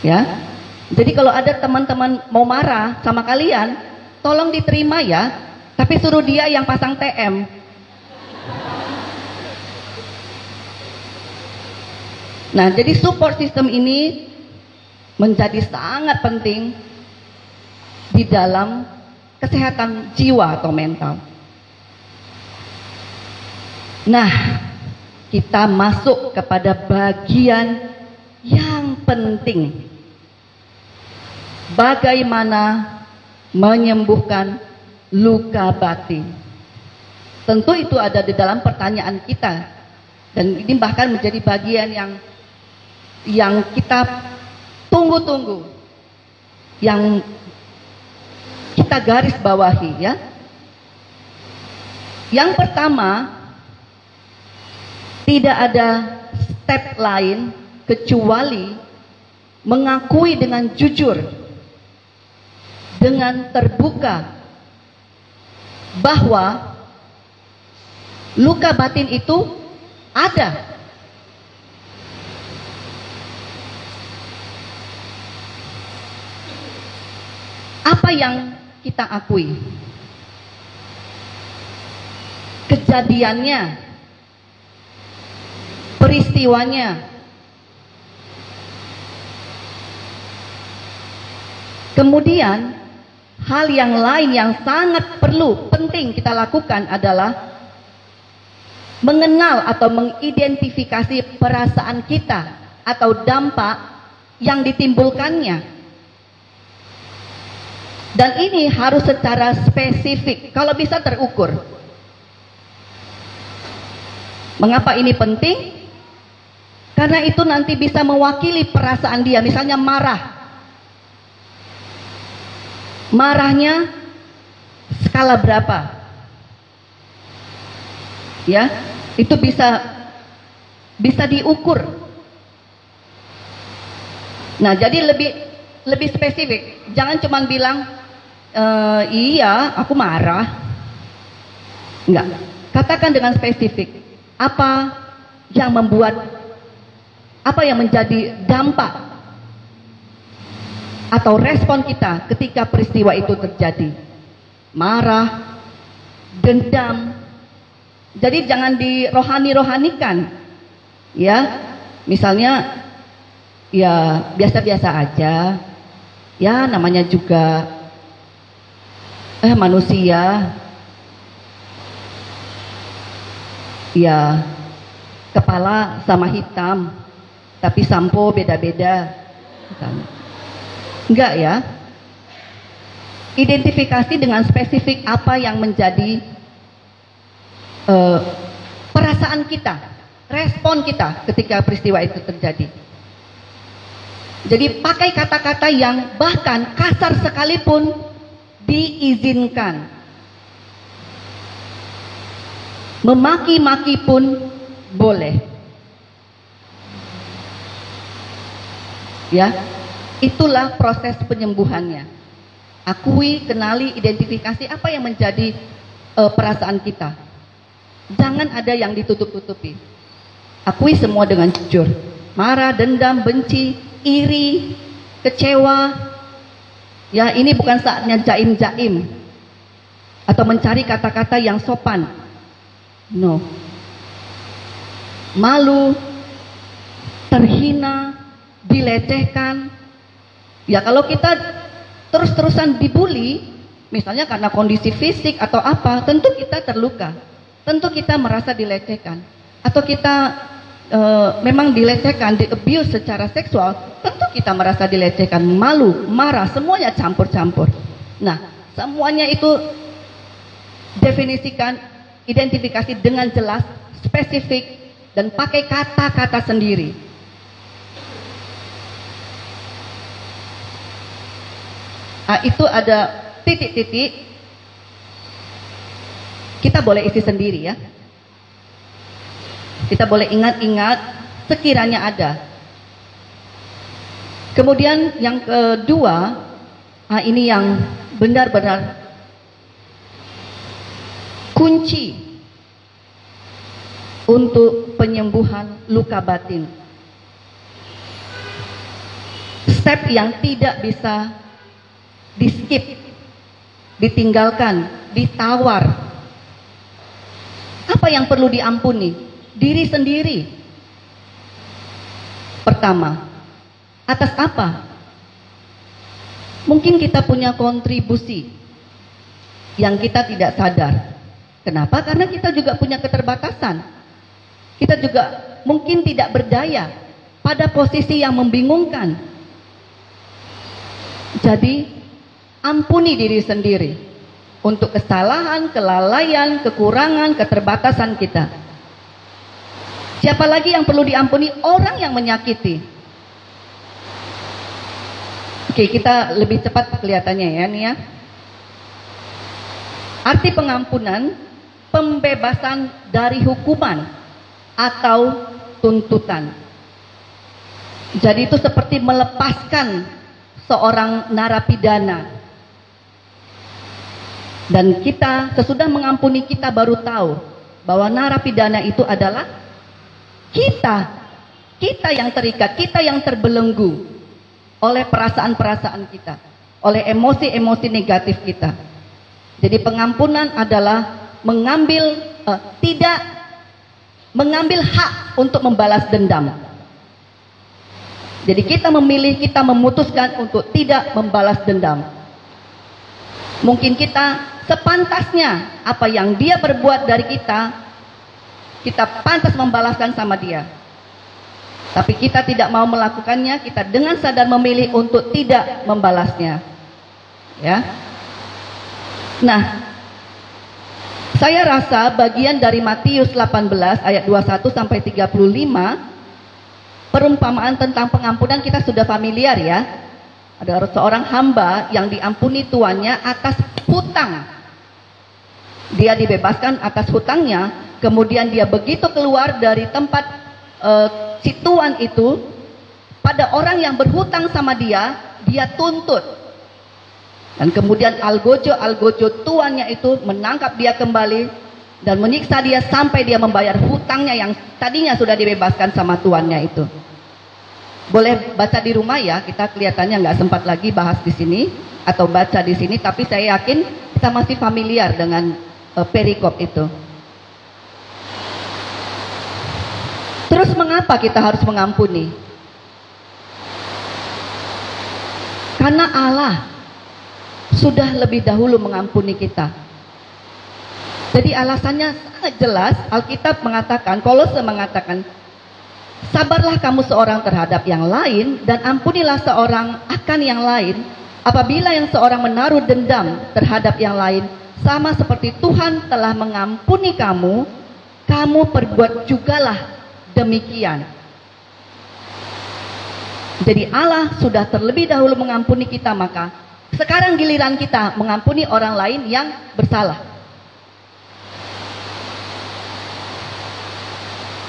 Ya. Jadi kalau ada teman-teman mau marah sama kalian, tolong diterima ya. Tapi suruh dia yang pasang TM. Nah, jadi support system ini menjadi sangat penting di dalam kesehatan jiwa atau mental. Nah, kita masuk kepada bagian yang penting. Bagaimana menyembuhkan luka batin. Tentu itu ada di dalam pertanyaan kita. Dan ini bahkan menjadi bagian yang yang kita tunggu-tunggu. Yang kita garis bawahi ya. Yang pertama, tidak ada step lain kecuali mengakui dengan jujur, dengan terbuka bahwa luka batin itu ada. Apa yang kita akui? Kejadiannya, peristiwanya. Kemudian hal yang lain yang sangat perlu penting kita lakukan adalah mengenal atau mengidentifikasi perasaan kita atau dampak yang ditimbulkannya. Dan ini harus secara spesifik, kalau bisa terukur. Mengapa ini penting? Karena itu nanti bisa mewakili perasaan dia, misalnya marah. Marahnya skala berapa? Ya, itu bisa bisa diukur. Nah, jadi lebih lebih spesifik. Jangan cuma bilang e, iya, aku marah. Enggak. Katakan dengan spesifik. Apa yang membuat apa yang menjadi dampak atau respon kita ketika peristiwa itu terjadi? Marah, dendam. Jadi jangan dirohani-rohanikan. Ya, misalnya ya biasa-biasa aja. Ya namanya juga eh manusia. Ya kepala sama hitam tapi sampo beda-beda. Enggak ya. Identifikasi dengan spesifik apa yang menjadi uh, perasaan kita, respon kita ketika peristiwa itu terjadi. Jadi pakai kata-kata yang bahkan kasar sekalipun diizinkan. Memaki-maki pun boleh. Ya, itulah proses penyembuhannya. Akui, kenali, identifikasi apa yang menjadi uh, perasaan kita. Jangan ada yang ditutup-tutupi. Akui semua dengan jujur. Marah, dendam, benci, iri, kecewa. Ya, ini bukan saatnya jaim-jaim atau mencari kata-kata yang sopan. No. Malu, terhina, dilecehkan. Ya kalau kita terus-terusan dibully, misalnya karena kondisi fisik atau apa, tentu kita terluka. Tentu kita merasa dilecehkan. Atau kita e, memang dilecehkan, di abuse secara seksual, tentu kita merasa dilecehkan, malu, marah, semuanya campur-campur. Nah, semuanya itu definisikan, identifikasi dengan jelas, spesifik, dan pakai kata-kata sendiri. Nah, itu ada titik-titik. Kita boleh isi sendiri ya. Kita boleh ingat-ingat sekiranya ada. Kemudian yang kedua, nah ini yang benar-benar kunci untuk penyembuhan luka batin. Step yang tidak bisa di skip, ditinggalkan, ditawar. Apa yang perlu diampuni? Diri sendiri. Pertama, atas apa Mungkin kita punya kontribusi yang kita tidak sadar. Kenapa? Karena kita juga punya keterbatasan. Kita juga mungkin tidak berdaya pada posisi yang membingungkan. Jadi, ampuni diri sendiri untuk kesalahan, kelalaian, kekurangan, keterbatasan kita. Siapa lagi yang perlu diampuni? Orang yang menyakiti. Oke, kita lebih cepat kelihatannya ya nih ya. Arti pengampunan, pembebasan dari hukuman atau tuntutan. Jadi itu seperti melepaskan seorang narapidana. Dan kita sesudah mengampuni kita baru tahu bahwa narapidana itu adalah kita. Kita yang terikat, kita yang terbelenggu oleh perasaan-perasaan kita, oleh emosi-emosi negatif kita. Jadi pengampunan adalah mengambil uh, tidak mengambil hak untuk membalas dendam. Jadi kita memilih, kita memutuskan untuk tidak membalas dendam. Mungkin kita sepantasnya apa yang dia perbuat dari kita, kita pantas membalaskan sama dia. Tapi kita tidak mau melakukannya, kita dengan sadar memilih untuk tidak membalasnya. Ya. Nah, saya rasa bagian dari Matius 18 ayat 21 sampai 35 perumpamaan tentang pengampunan kita sudah familiar ya. Ada seorang hamba yang diampuni tuannya atas hutang. Dia dibebaskan atas hutangnya, kemudian dia begitu keluar dari tempat uh, si tuan itu, pada orang yang berhutang sama dia, dia tuntut. Dan kemudian algojo algojo tuannya itu menangkap dia kembali dan menyiksa dia sampai dia membayar hutangnya yang tadinya sudah dibebaskan sama tuannya itu. Boleh baca di rumah ya, kita kelihatannya nggak sempat lagi bahas di sini atau baca di sini, tapi saya yakin kita masih familiar dengan uh, perikop itu. Terus mengapa kita harus mengampuni? Karena Allah sudah lebih dahulu mengampuni kita. Jadi alasannya sangat jelas, Alkitab mengatakan, Kolose mengatakan, Sabarlah kamu seorang terhadap yang lain dan ampunilah seorang akan yang lain. Apabila yang seorang menaruh dendam terhadap yang lain, sama seperti Tuhan telah mengampuni kamu, kamu perbuat jugalah demikian. Jadi Allah sudah terlebih dahulu mengampuni kita, maka sekarang giliran kita mengampuni orang lain yang bersalah.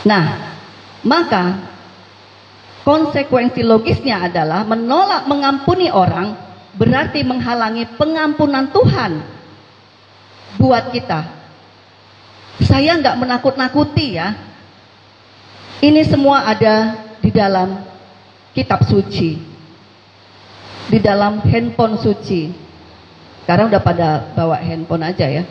Nah, maka konsekuensi logisnya adalah menolak mengampuni orang berarti menghalangi pengampunan Tuhan buat kita. Saya nggak menakut-nakuti ya. Ini semua ada di dalam kitab suci. Di dalam handphone suci. Sekarang udah pada bawa handphone aja ya.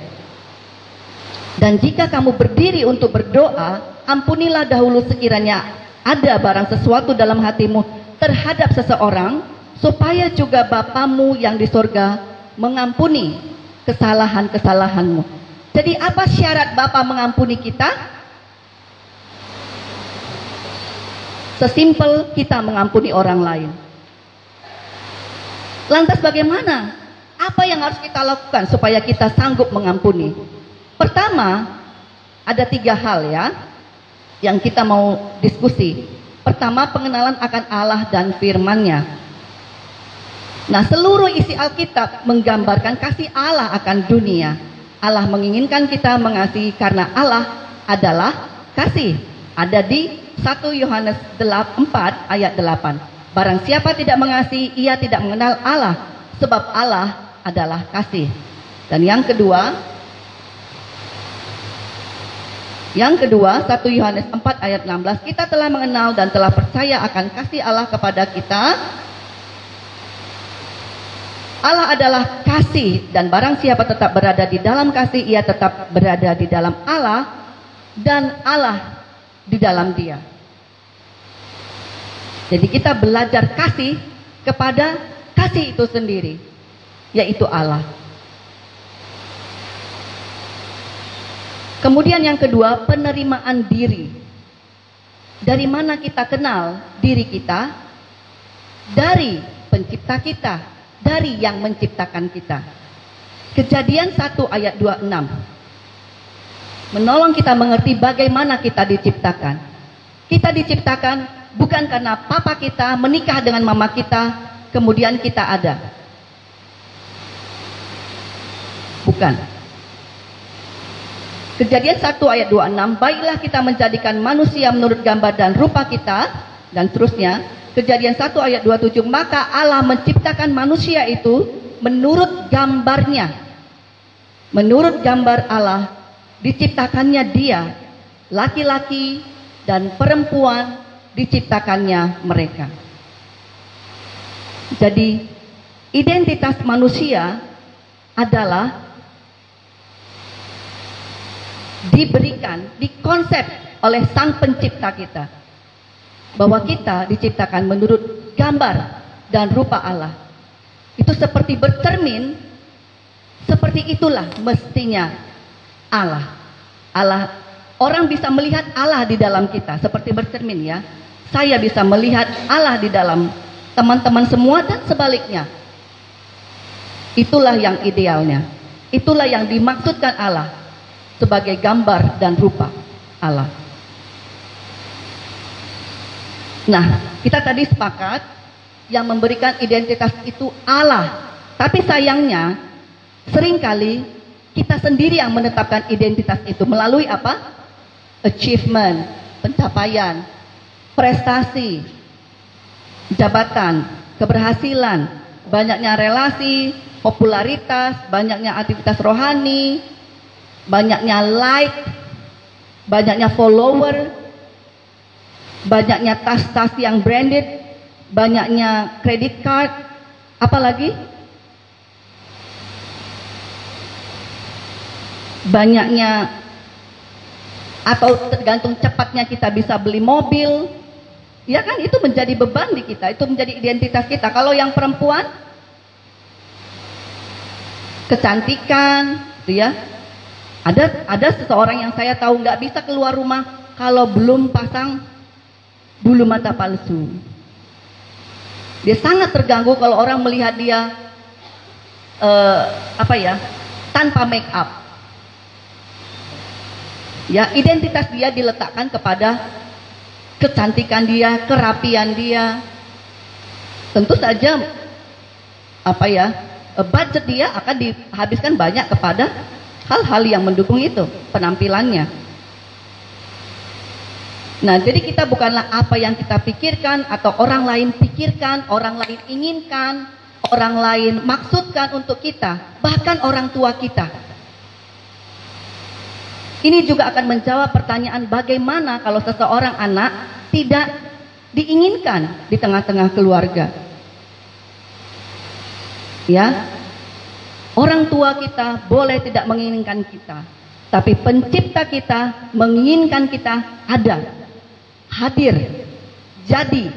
Dan jika kamu berdiri untuk berdoa, ampunilah dahulu sekiranya ada barang sesuatu dalam hatimu terhadap seseorang, supaya juga Bapamu yang di sorga mengampuni kesalahan-kesalahanmu. Jadi apa syarat Bapa mengampuni kita? Sesimpel kita mengampuni orang lain. Lantas bagaimana? Apa yang harus kita lakukan supaya kita sanggup mengampuni? Pertama, ada tiga hal ya yang kita mau diskusi. Pertama, pengenalan akan Allah dan firman-Nya. Nah, seluruh isi Alkitab menggambarkan kasih Allah akan dunia. Allah menginginkan kita mengasihi karena Allah adalah kasih. Ada di 1 Yohanes 4 ayat 8. Barang siapa tidak mengasihi, ia tidak mengenal Allah, sebab Allah adalah kasih. Dan yang kedua, Yang kedua, 1 Yohanes 4 ayat 16, kita telah mengenal dan telah percaya akan kasih Allah kepada kita. Allah adalah kasih dan barang siapa tetap berada di dalam kasih, ia tetap berada di dalam Allah dan Allah di dalam dia. Jadi kita belajar kasih kepada kekasih itu sendiri, yaitu Allah. Kemudian yang kedua, penerimaan diri. Dari mana kita kenal diri kita? Dari pencipta kita, dari yang menciptakan kita. Kejadian 1 ayat 26. Menolong kita mengerti bagaimana kita diciptakan. Kita diciptakan bukan karena papa kita menikah dengan mama kita, kemudian kita ada. Bukan. Kejadian 1 ayat 26, baiklah kita menjadikan manusia menurut gambar dan rupa kita, dan seterusnya. Kejadian 1 ayat 27, maka Allah menciptakan manusia itu menurut gambarnya. Menurut gambar Allah, diciptakannya dia, laki-laki dan perempuan diciptakannya mereka. Jadi, identitas manusia adalah diberikan, dikonsep oleh sang pencipta kita. Bahwa kita diciptakan menurut gambar dan rupa Allah. Itu seperti bercermin seperti itulah mestinya Allah. Allah orang bisa melihat Allah di dalam kita seperti bercermin ya. Saya bisa melihat Allah di dalam teman-teman semua dan sebaliknya. Itulah yang idealnya. Itulah yang dimaksudkan Allah sebagai gambar dan rupa Allah. Nah, kita tadi sepakat yang memberikan identitas itu Allah. Tapi sayangnya Seringkali kita sendiri yang menetapkan identitas itu melalui apa? Achievement, pencapaian, prestasi, jabatan, keberhasilan, banyaknya relasi, popularitas, banyaknya aktivitas rohani, banyaknya like, banyaknya follower, banyaknya tas-tas yang branded, banyaknya credit card, apalagi banyaknya atau tergantung cepatnya kita bisa beli mobil. Ya kan? Itu menjadi beban di kita. Itu menjadi identitas kita. Kalau yang perempuan kecantikan gitu ya. Ada ada seseorang yang saya tahu nggak bisa keluar rumah kalau belum pasang bulu mata palsu. Dia sangat terganggu kalau orang melihat dia uh, apa ya tanpa make up Ya, identitas dia diletakkan kepada kecantikan dia, kerapian dia. Tentu saja apa ya? budget dia akan dihabiskan banyak kepada hal-hal yang mendukung itu, penampilannya. Nah, jadi kita bukanlah apa yang kita pikirkan atau orang lain pikirkan, orang lain inginkan, orang lain maksudkan untuk kita, bahkan orang tua kita. Ini juga akan menjawab pertanyaan bagaimana kalau seseorang anak tidak diinginkan di tengah-tengah keluarga. Ya. Orang tua kita boleh tidak menginginkan kita, tapi pencipta kita menginginkan kita ada, hadir, jadi,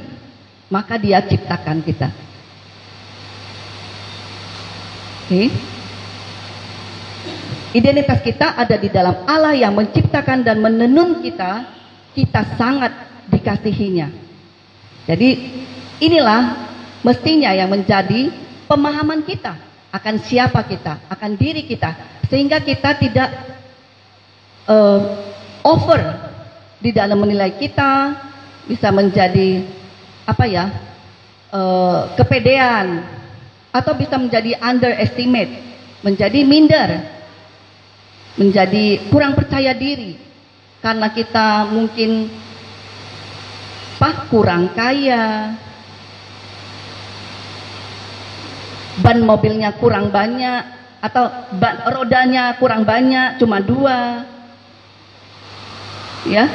maka dia ciptakan kita. Oke. Okay. Identitas kita ada di dalam Allah yang menciptakan dan menenun kita, kita sangat dikasihinya. Jadi inilah mestinya yang menjadi pemahaman kita akan siapa kita, akan diri kita, sehingga kita tidak uh, over di dalam menilai kita, bisa menjadi apa ya uh, kepedean atau bisa menjadi underestimate, menjadi minder menjadi kurang percaya diri karena kita mungkin pak kurang kaya ban mobilnya kurang banyak atau ban rodanya kurang banyak cuma dua. Ya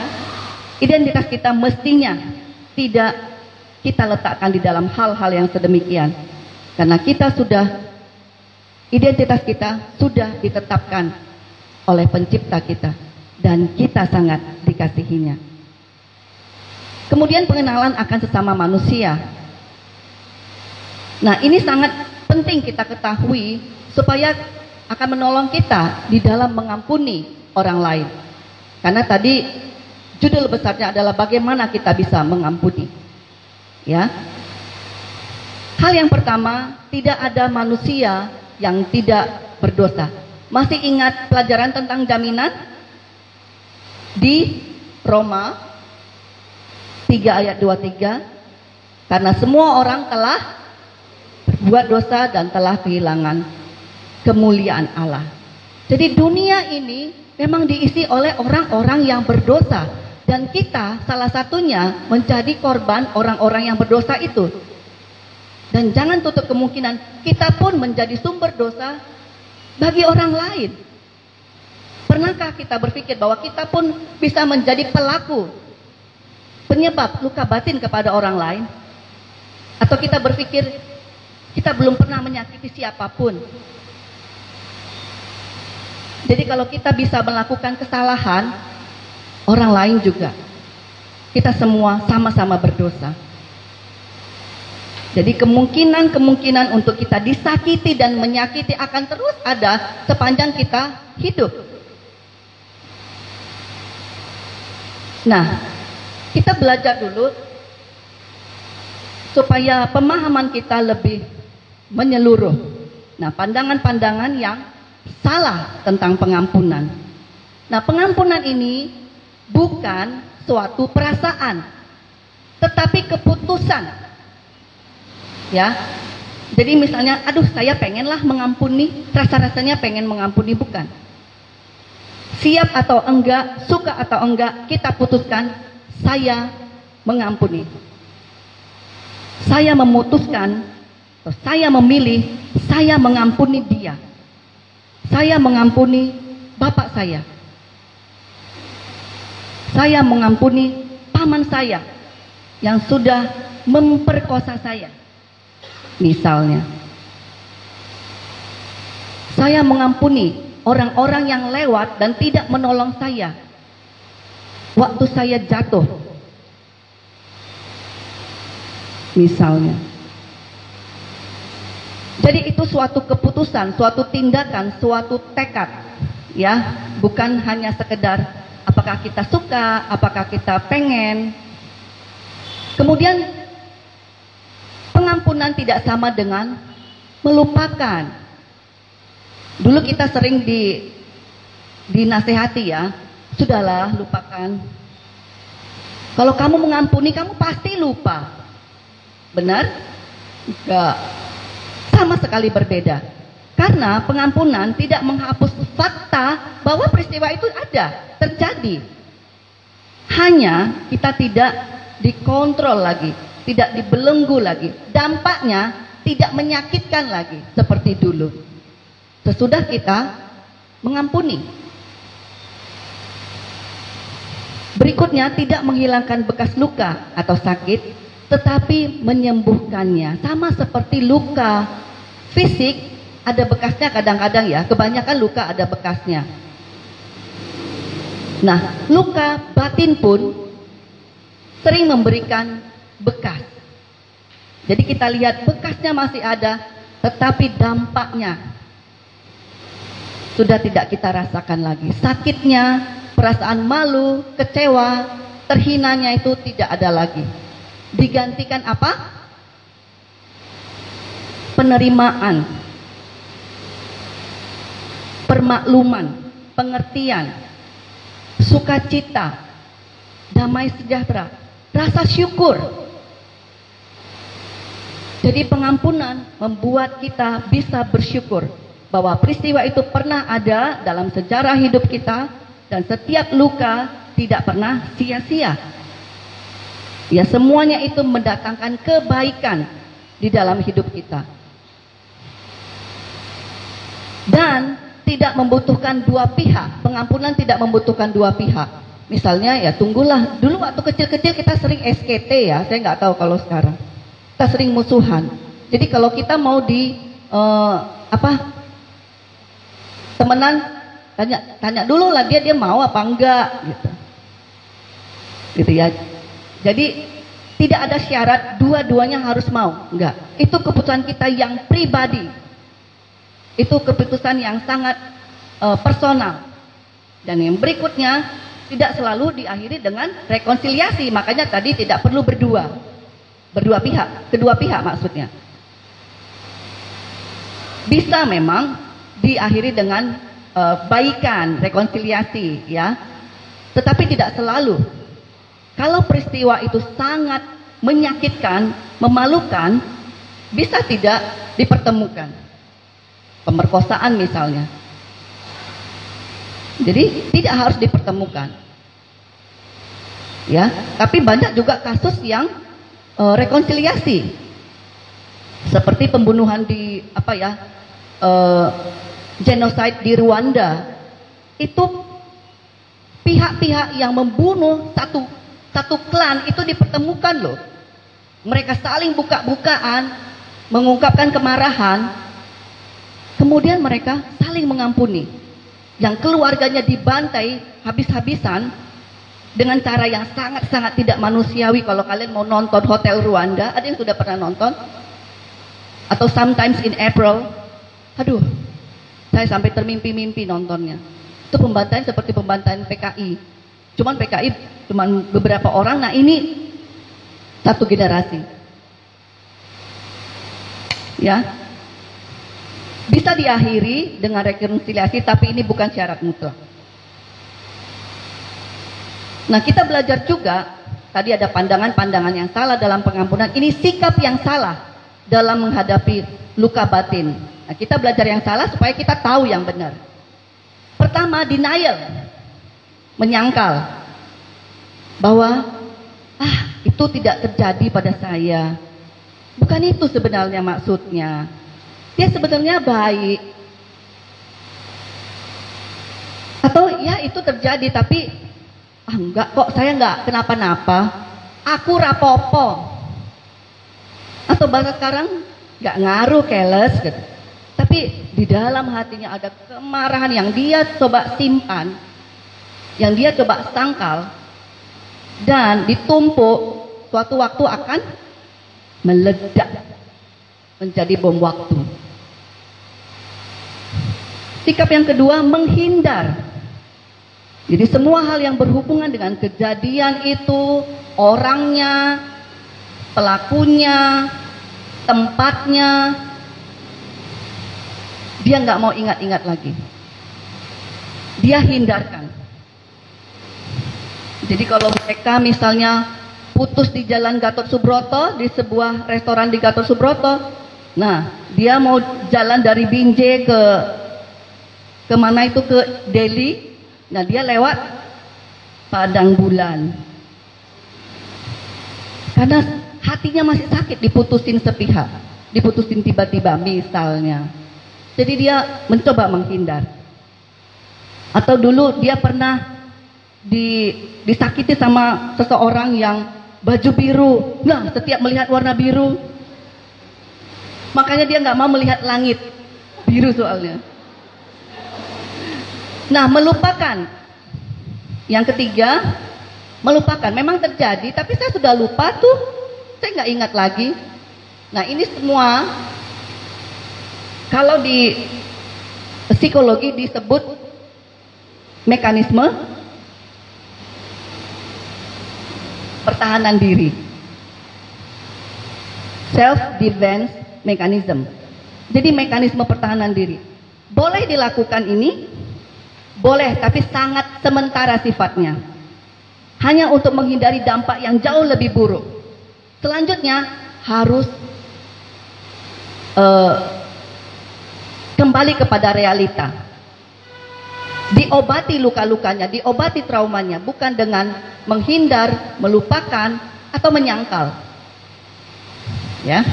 identitas kita mestinya tidak kita letakkan di dalam hal-hal yang sedemikian. Karena kita sudah identitas kita sudah ditetapkan oleh pencipta kita dan kita sangat dikasihinya. Kemudian pengenalan akan sesama manusia. Nah, ini sangat penting kita ketahui supaya akan menolong kita di dalam mengampuni orang lain. Karena tadi judul besarnya adalah bagaimana kita bisa mengampuni. Ya. Hal yang pertama, tidak ada manusia yang tidak berdosa. Masih ingat pelajaran tentang jaminan di Roma 3 ayat 23? Karena semua orang telah berbuat dosa dan telah kehilangan kemuliaan Allah. Jadi dunia ini memang diisi oleh orang-orang yang berdosa dan kita salah satunya menjadi korban orang-orang yang berdosa itu. Dan jangan tutup kemungkinan kita pun menjadi sumber dosa bagi orang lain. Pernahkah kita berpikir bahwa kita pun bisa menjadi pelaku penyebab luka batin kepada orang lain? Atau kita berpikir kita belum pernah menyakiti siapa pun? Jadi kalau kita bisa melakukan kesalahan, orang lain juga. Kita semua sama-sama berdosa. Jadi kemungkinan-kemungkinan untuk kita disakiti dan menyakiti akan terus ada sepanjang kita hidup. Nah, kita belajar dulu supaya pemahaman kita lebih menyeluruh. Nah, pandangan-pandangan yang salah tentang pengampunan. Nah, pengampunan ini bukan suatu perasaan, tetapi keputusan ya. Jadi misalnya aduh saya pengenlah mengampuni rasa-rasanya pengen mengampuni bukan? Siap atau enggak suka atau enggak kita putuskan saya mengampuni. Saya memutuskan saya memilih saya mengampuni dia. Saya mengampuni bapak saya. Saya mengampuni paman saya yang sudah memperkosa saya Misalnya, saya mengampuni orang-orang yang lewat dan tidak menolong saya waktu saya jatuh. Misalnya. Jadi itu suatu keputusan, suatu tindakan, suatu tekad. Ya, bukan hanya sekedar apakah kita suka, apakah kita pengen. Kemudian pengampunan tidak sama dengan melupakan. Dulu kita sering di dinasehati ya, sudahlah lupakan. Kalau kamu mengampuni, kamu pasti lupa. Benar? Enggak. Sama sekali berbeda. Karena pengampunan tidak menghapus fakta bahwa peristiwa itu ada, terjadi. Hanya kita tidak dikontrol lagi tidak dibelenggu lagi. Dampaknya tidak menyakitkan lagi seperti dulu. Sesudah kita mengampuni. Berikutnya tidak menghilangkan bekas luka atau sakit, tetapi menyembuhkannya. Sama seperti luka fisik ada bekasnya kadang-kadang ya, kebanyakan luka ada bekasnya. Nah, luka batin pun sering memberikan bekas. Jadi kita lihat bekasnya masih ada, tetapi dampaknya sudah tidak kita rasakan lagi. Sakitnya, perasaan malu, kecewa, terhinanya itu tidak ada lagi. Digantikan apa? Penerimaan, permakluman, pengertian, sukacita, damai sejahtera, rasa syukur. Jadi pengampunan membuat kita bisa bersyukur bahwa peristiwa itu pernah ada dalam sejarah hidup kita dan setiap luka tidak pernah sia-sia. Ya semuanya itu mendatangkan kebaikan di dalam hidup kita. Dan tidak membutuhkan dua pihak. Pengampunan tidak membutuhkan dua pihak. Misalnya ya tunggulah dulu waktu kecil-kecil kita sering SKT ya, saya nggak tahu kalau sekarang kita sering musuhan. Jadi kalau kita mau di uh, apa temenan tanya tanya dulu lah dia dia mau apa enggak gitu. Gitu ya. Jadi Tidak ada syarat dua-duanya harus mau. Enggak. Itu keputusan kita yang pribadi. Itu keputusan yang sangat uh, personal. Dan yang berikutnya tidak selalu diakhiri dengan rekonsiliasi. Makanya tadi tidak perlu berdua. Berdua pihak, kedua pihak maksudnya. Bisa memang diakhiri dengan uh, baikan, rekonsiliasi ya. Tetapi tidak selalu. Kalau peristiwa itu sangat menyakitkan, memalukan, bisa tidak dipertemukan. Pemerkosaan misalnya. Jadi tidak harus dipertemukan. Ya, tapi banyak juga kasus yang uh, rekonsiliasi. Seperti pembunuhan di apa ya? Uh, genocide di Rwanda. Itu pihak-pihak yang membunuh satu satu klan itu dipertemukan loh. Mereka saling buka-bukaan, mengungkapkan kemarahan. Kemudian mereka saling mengampuni. Yang keluarganya dibantai habis-habisan dengan cara yang sangat-sangat tidak manusiawi. Kalau kalian mau nonton Hotel Rwanda, ada yang sudah pernah nonton? Atau Sometimes in April? Aduh, saya sampai termimpi-mimpi nontonnya. Itu pembantaian seperti pembantaian PKI. Cuman PKI cuman beberapa orang. Nah ini satu generasi. Ya. Bisa diakhiri dengan rekonsiliasi tapi ini bukan syarat mutlak. Nah, kita belajar juga tadi ada pandangan-pandangan yang salah dalam pengampunan. Ini sikap yang salah dalam menghadapi luka batin. Nah, kita belajar yang salah supaya kita tahu yang benar. Pertama, denial. Menyangkal. Bahwa, ah itu tidak terjadi pada saya. Bukan itu sebenarnya maksudnya. Dia sebenarnya baik. Atau ya itu terjadi tapi ah enggak kok saya enggak kenapa-napa. Aku rapopo. Atau bahasa sekarang enggak ngaruh keles gitu. Tapi di dalam hatinya ada kemarahan yang dia coba simpan, yang dia coba sangkal, dan ditumpuk, suatu waktu akan meledak menjadi bom waktu. Sikap yang kedua, menghindar. Jadi semua hal yang berhubungan dengan kejadian itu, orangnya, pelakunya, tempatnya, dia nggak mau ingat-ingat lagi. Dia hindarkan. Jadi kalau mereka misalnya putus di jalan Gatot Subroto di sebuah restoran di Gatot Subroto, nah dia mau jalan dari Binjai ke ke mana itu ke Delhi, nah dia lewat Padang Bulan. Karena hatinya masih sakit diputusin sepihak, diputusin tiba-tiba misalnya. Jadi dia mencoba menghindar. Atau dulu dia pernah di, disakiti sama seseorang yang baju biru. Nah, setiap melihat warna biru, makanya dia nggak mau melihat langit biru soalnya. Nah, melupakan. Yang ketiga, melupakan. Memang terjadi, tapi saya sudah lupa tuh. Saya nggak ingat lagi. Nah, ini semua kalau di psikologi disebut mekanisme pertahanan diri. Self defense mechanism. Jadi mekanisme pertahanan diri. Boleh dilakukan ini? Boleh, tapi sangat sementara sifatnya. Hanya untuk menghindari dampak yang jauh lebih buruk. Selanjutnya harus uh, kembali kepada realita. Diobati luka-lukanya, diobati traumanya, bukan dengan menghindar, melupakan, atau menyangkal. Ya.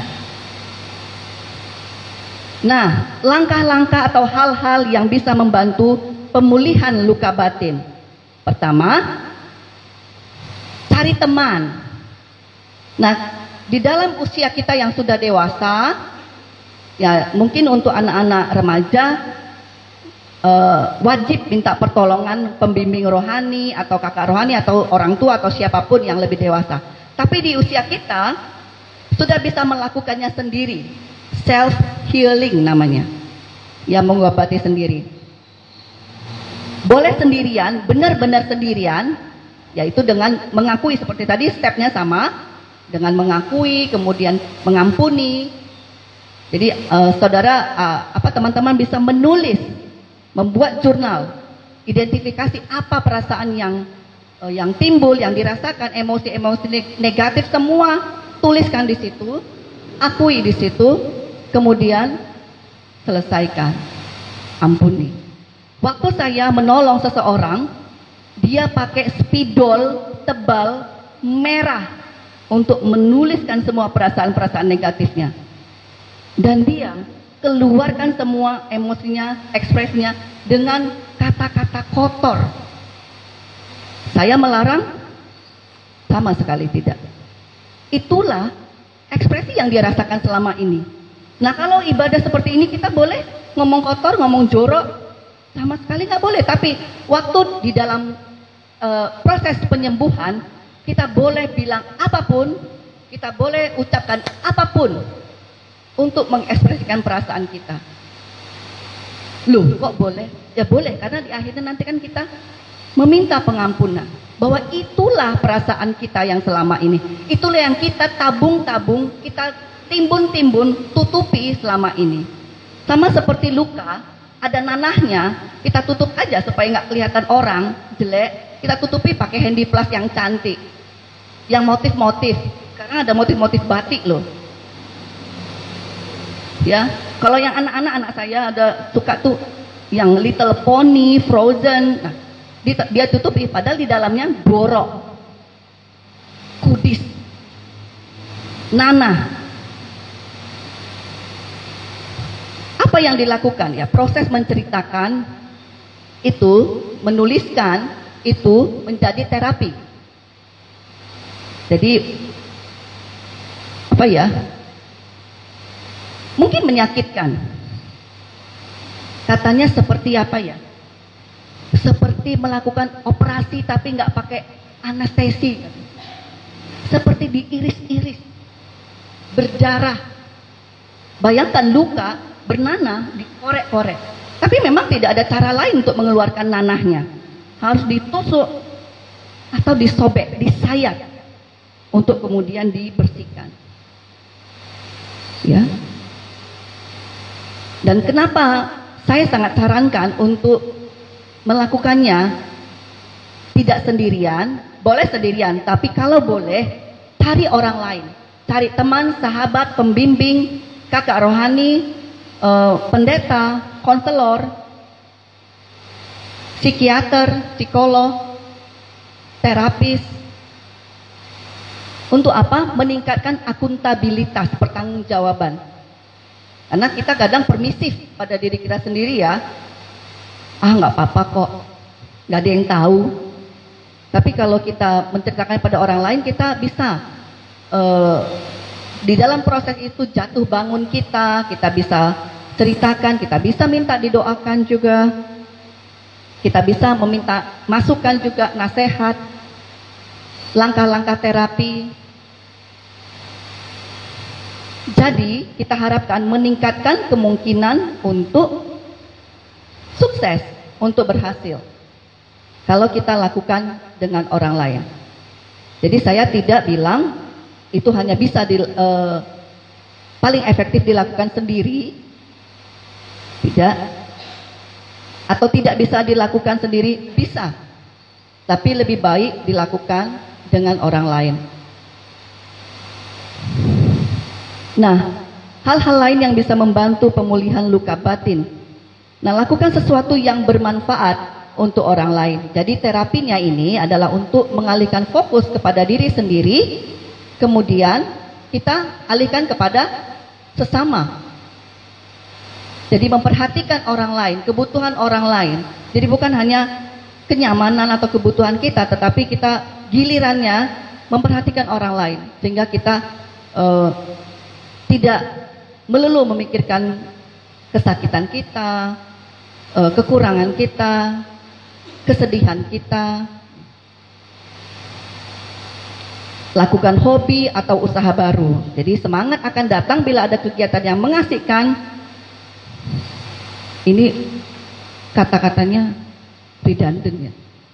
Nah, langkah-langkah atau hal-hal yang bisa membantu pemulihan luka batin. Pertama, cari teman. Nah, di dalam usia kita yang sudah dewasa, Ya, mungkin untuk anak-anak remaja uh, wajib minta pertolongan pembimbing rohani atau kakak rohani atau orang tua atau siapa pun yang lebih dewasa. Tapi di usia kita sudah bisa melakukannya sendiri. Self healing namanya. Yang mengobati sendiri. Boleh sendirian, benar-benar sendirian, yaitu dengan mengakui seperti tadi stepnya sama, dengan mengakui, kemudian mengampuni. Jadi uh, saudara, uh, apa teman-teman bisa menulis, membuat jurnal, identifikasi apa perasaan yang uh, yang timbul, yang dirasakan, emosi-emosi negatif semua tuliskan di situ, akui di situ, kemudian selesaikan, ampuni. Waktu saya menolong seseorang, dia pakai spidol tebal merah untuk menuliskan semua perasaan-perasaan negatifnya. Dan dia keluarkan semua emosinya, ekspresinya dengan kata-kata kotor. Saya melarang? Sama sekali tidak. Itulah ekspresi yang dia rasakan selama ini. Nah kalau ibadah seperti ini kita boleh ngomong kotor, ngomong jorok, sama sekali nggak boleh. Tapi waktu di dalam uh, proses penyembuhan, kita boleh bilang apa pun, kita boleh ucapkan apa pun untuk mengekspresikan perasaan kita. Loh, kok boleh? Ya boleh, karena di akhirnya nanti kan kita meminta pengampunan bahwa itulah perasaan kita yang selama ini. Itulah yang kita tabung-tabung, kita timbun-timbun, tutupi selama ini. Sama seperti luka, ada nanahnya, kita tutup aja supaya nggak kelihatan orang jelek. Kita tutupi pakai handy plus yang cantik, yang motif-motif. Karena ada motif-motif batik loh. Ya, kalau yang anak-anak anak saya ada suka tuh yang Little Pony, Frozen. Nah, dia tutupi padahal di dalamnya borok kudis nanah apa yang dilakukan? Ya proses menceritakan itu menuliskan itu menjadi terapi. Jadi apa ya? Mungkin menyakitkan. Katanya seperti apa ya? Seperti melakukan operasi tapi nggak pakai anestesi. Seperti diiris-iris, berdarah. Bayangkan luka bernanah dikorek-korek. Tapi memang tidak ada cara lain untuk mengeluarkan nanahnya. Harus ditusuk atau disobek, disayat untuk kemudian dibersihkan. Ya. Dan kenapa saya sangat sarankan untuk melakukannya tidak sendirian, boleh sendirian, tapi kalau boleh cari orang lain, cari teman, sahabat, pembimbing, kakak rohani, uh, pendeta, konselor, psikiater, psikolog, terapis. Untuk apa? Meningkatkan akuntabilitas, pertanggungjawaban. Karena kita kadang permisif pada diri kita sendiri ya, ah nggak apa-apa kok, nggak ada yang tahu. Tapi kalau kita menceritakan pada orang lain, kita bisa uh, di dalam proses itu jatuh bangun kita, kita bisa ceritakan, kita bisa minta didoakan juga, kita bisa meminta masukan juga, nasihat, langkah-langkah terapi. Jadi kita harapkan meningkatkan kemungkinan untuk sukses untuk berhasil. Kalau kita lakukan dengan orang lain. Jadi saya tidak bilang itu hanya bisa di, uh, paling efektif dilakukan sendiri. Tidak. Atau tidak bisa dilakukan sendiri, bisa. Tapi lebih baik dilakukan dengan orang lain. Nah, hal-hal lain yang bisa membantu pemulihan luka batin Nah, lakukan sesuatu yang bermanfaat untuk orang lain. Jadi terapinya ini adalah untuk mengalihkan fokus kepada diri sendiri, kemudian kita alihkan kepada sesama. Jadi memperhatikan orang lain, kebutuhan orang lain. Jadi bukan hanya kenyamanan atau kebutuhan kita, tetapi kita gilirannya memperhatikan orang lain sehingga kita uh, tidak melulu memikirkan kesakitan kita, uh, kekurangan kita, kesedihan kita. lakukan hobi atau usaha baru. Jadi semangat akan datang bila ada kegiatan yang mengasihkan. Ini kata-katanya redundant ya.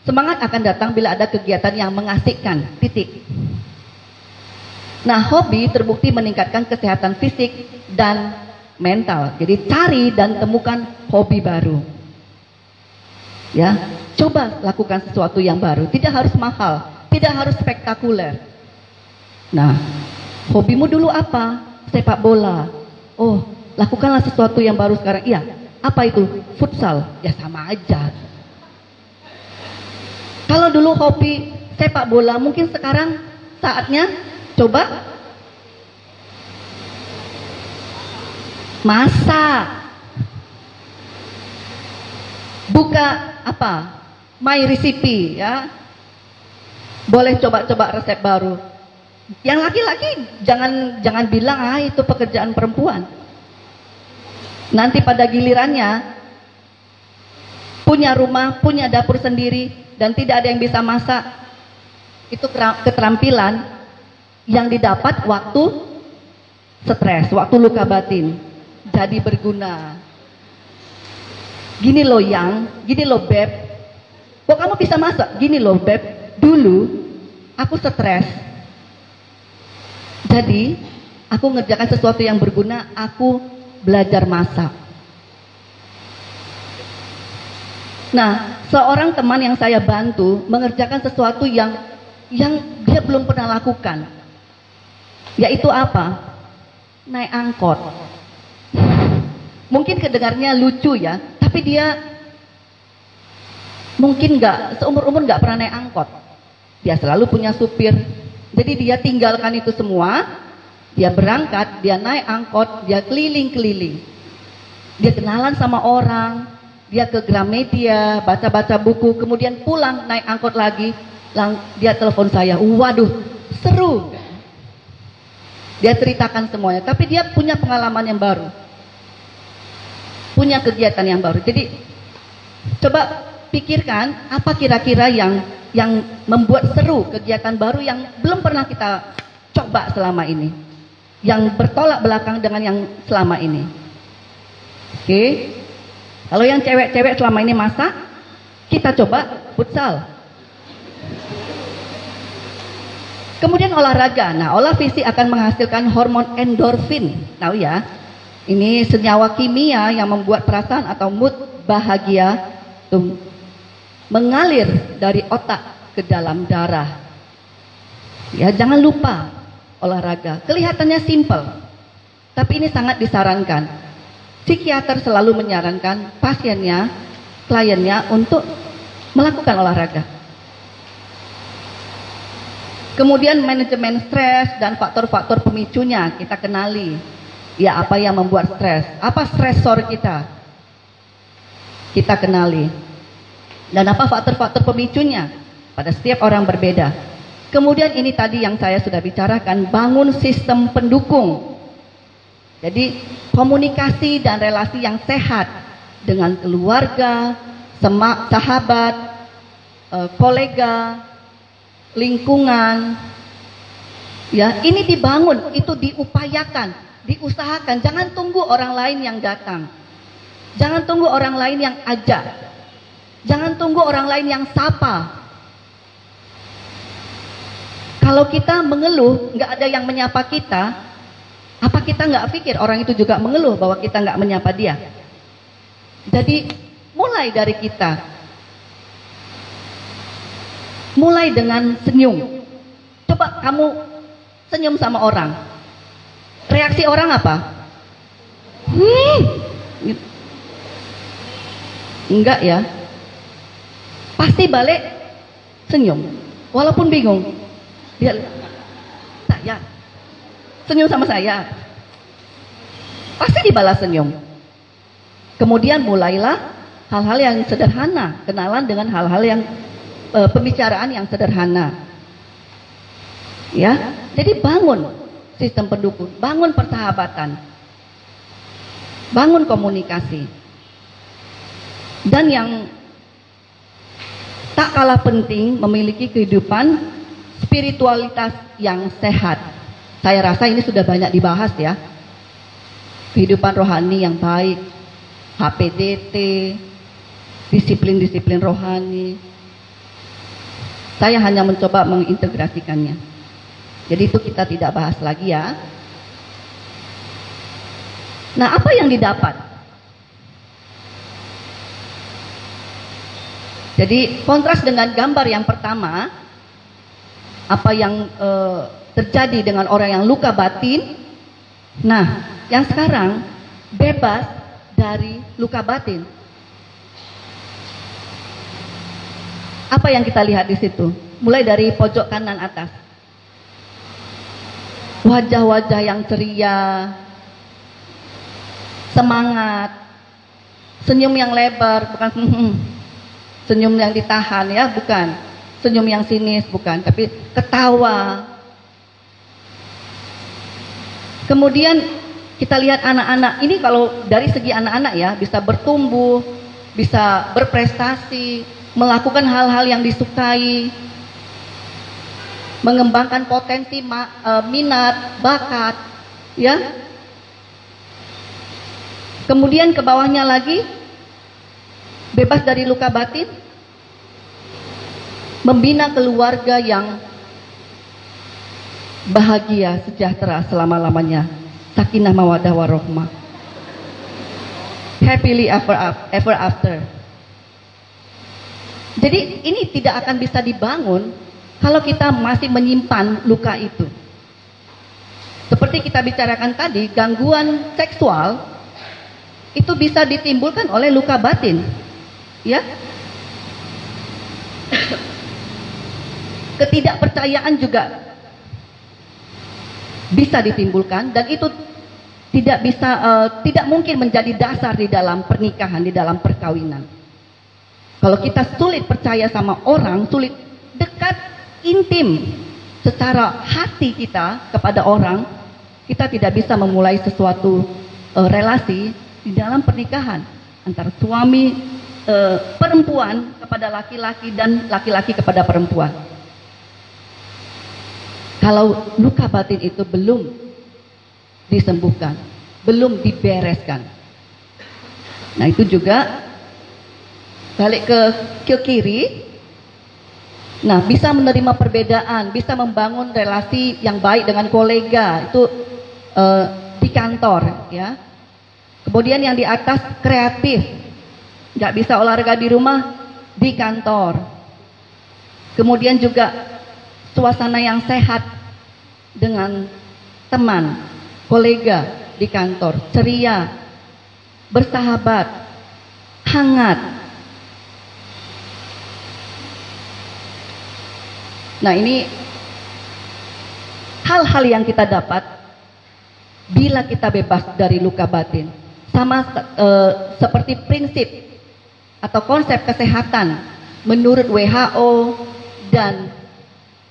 Semangat akan datang bila ada kegiatan yang mengasihkan. Titik. Nah, hobi terbukti meningkatkan kesehatan fisik dan mental. Jadi cari dan temukan hobi baru. Ya, coba lakukan sesuatu yang baru. Tidak harus mahal, tidak harus spektakuler. Nah, hobimu dulu apa? Sepak bola. Oh, lakukanlah sesuatu yang baru sekarang. Iya, apa itu? Futsal. Ya sama aja. Kalau dulu hobi sepak bola, mungkin sekarang saatnya coba masak. Buka apa? My recipe ya. Boleh coba-coba resep baru. Yang laki-laki jangan jangan bilang ah itu pekerjaan perempuan. Nanti pada gilirannya punya rumah, punya dapur sendiri dan tidak ada yang bisa masak. Itu keterampilan yang didapat waktu stres, waktu luka batin. Jadi berguna. Gini loh yang, gini loh beb. Kok kamu bisa masak? Gini loh beb. Dulu aku stres, jadi, aku ngerjakan sesuatu yang berguna, aku belajar masak. Nah, seorang teman yang saya bantu mengerjakan sesuatu yang yang dia belum pernah lakukan. Yaitu apa? Naik angkot. Mungkin kedengarnya lucu ya, tapi dia mungkin nggak seumur-umur nggak pernah naik angkot. Dia selalu punya supir, jadi dia tinggalkan itu semua, dia berangkat, dia naik angkot, dia keliling-keliling. Dia kenalan sama orang, dia ke Gramedia, baca-baca buku, kemudian pulang naik angkot lagi, lang, dia telepon saya, waduh seru. Dia ceritakan semuanya, tapi dia punya pengalaman yang baru. Punya kegiatan yang baru. Jadi coba pikirkan apa kira-kira yang yang membuat seru kegiatan baru yang belum pernah kita coba selama ini. Yang bertolak belakang dengan yang selama ini. Oke. Kalau yang cewek-cewek selama ini masak, kita coba futsal. Kemudian olahraga. Nah, olah fisik akan menghasilkan hormon endorfin. Tahu ya? Ini senyawa kimia yang membuat perasaan atau mood bahagia tuh mengalir dari otak ke dalam darah. Ya, jangan lupa olahraga. Kelihatannya simpel, tapi ini sangat disarankan. Psikiater selalu menyarankan pasiennya, kliennya untuk melakukan olahraga. Kemudian manajemen stres dan faktor-faktor pemicunya kita kenali. Ya, apa yang membuat stres? Apa stresor kita? Kita kenali. Dan apa faktor-faktor pemicunya? Pada setiap orang berbeda. Kemudian ini tadi yang saya sudah bicarakan, bangun sistem pendukung. Jadi komunikasi dan relasi yang sehat dengan keluarga, sahabat, eh, kolega, lingkungan. Ya, ini dibangun, itu diupayakan, diusahakan. Jangan tunggu orang lain yang datang. Jangan tunggu orang lain yang ajak. Jangan tunggu orang lain yang sapa. Kalau kita mengeluh, nggak ada yang menyapa kita, apa kita nggak pikir orang itu juga mengeluh bahwa kita nggak menyapa dia? Jadi mulai dari kita, mulai dengan senyum. Coba kamu senyum sama orang, reaksi orang apa? Hmm, enggak ya, Pasti balik senyum. Walaupun bingung. Dia saya senyum sama saya. Pasti dibalas senyum. Kemudian mulailah hal-hal yang sederhana, kenalan dengan hal-hal yang e, pembicaraan yang sederhana. Ya, jadi bangun sistem pendukung, bangun persahabatan, bangun komunikasi. Dan yang tak kalah penting memiliki kehidupan spiritualitas yang sehat. Saya rasa ini sudah banyak dibahas ya. Kehidupan rohani yang baik, HPDT, disiplin-disiplin rohani. Saya hanya mencoba mengintegrasikannya. Jadi itu kita tidak bahas lagi ya. Nah, apa yang didapat? Jadi kontras dengan gambar yang pertama, apa yang e, terjadi dengan orang yang luka batin. Nah, yang sekarang bebas dari luka batin. Apa yang kita lihat di situ? Mulai dari pojok kanan atas. Wajah-wajah yang ceria, semangat, senyum yang lebar, bukan senyum yang ditahan ya, bukan. Senyum yang sinis, bukan, tapi ketawa. Kemudian kita lihat anak-anak, ini kalau dari segi anak-anak ya, bisa bertumbuh, bisa berprestasi, melakukan hal-hal yang disukai, mengembangkan potensi e, minat, bakat, ya. Kemudian ke bawahnya lagi bebas dari luka batin, membina keluarga yang bahagia, sejahtera selama-lamanya. Sakinah mawadah warohmah. Happily ever, ever after. Jadi ini tidak akan bisa dibangun kalau kita masih menyimpan luka itu. Seperti kita bicarakan tadi, gangguan seksual itu bisa ditimbulkan oleh luka batin. Ya. Ketidakpercayaan juga bisa ditimbulkan dan itu tidak bisa uh, tidak mungkin menjadi dasar di dalam pernikahan, di dalam perkawinan. Kalau kita sulit percaya sama orang, sulit dekat intim secara hati kita kepada orang, kita tidak bisa memulai sesuatu uh, relasi di dalam pernikahan antara suami uh, perempuan kepada laki-laki dan laki-laki kepada perempuan. Kalau luka batin itu belum disembuhkan, belum dibereskan. Nah, itu juga balik ke ke kiri. Nah, bisa menerima perbedaan, bisa membangun relasi yang baik dengan kolega itu uh, di kantor, ya. Kemudian yang di atas kreatif, nggak bisa olahraga di rumah di kantor. Kemudian juga suasana yang sehat dengan teman, kolega di kantor, ceria, bersahabat, hangat, Nah ini hal-hal yang kita dapat bila kita bebas dari luka batin. Sama e, seperti prinsip atau konsep kesehatan menurut WHO dan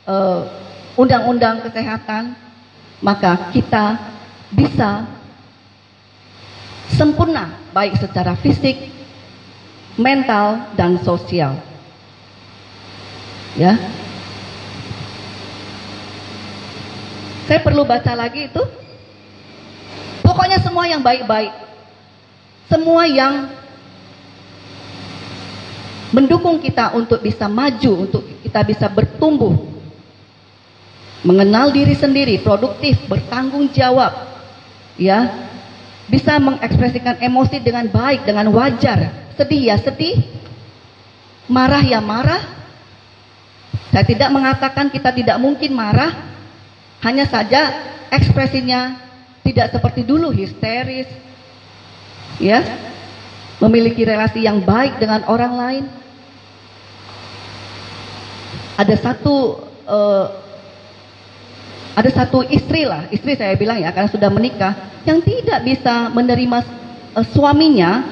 eh, undang-undang kesehatan, maka kita bisa sempurna baik secara fisik, mental dan sosial. Ya, Saya perlu baca lagi itu. Pokoknya semua yang baik-baik. Semua yang mendukung kita untuk bisa maju, untuk kita bisa bertumbuh. Mengenal diri sendiri, produktif, bertanggung jawab. Ya. Bisa mengekspresikan emosi dengan baik, dengan wajar. Sedih ya sedih. Marah ya marah. Saya tidak mengatakan kita tidak mungkin marah, hanya saja ekspresinya tidak seperti dulu histeris. Ya. Memiliki relasi yang baik dengan orang lain. Ada satu uh, ada satu istri lah, istri saya bilang ya karena sudah menikah yang tidak bisa menerima uh, suaminya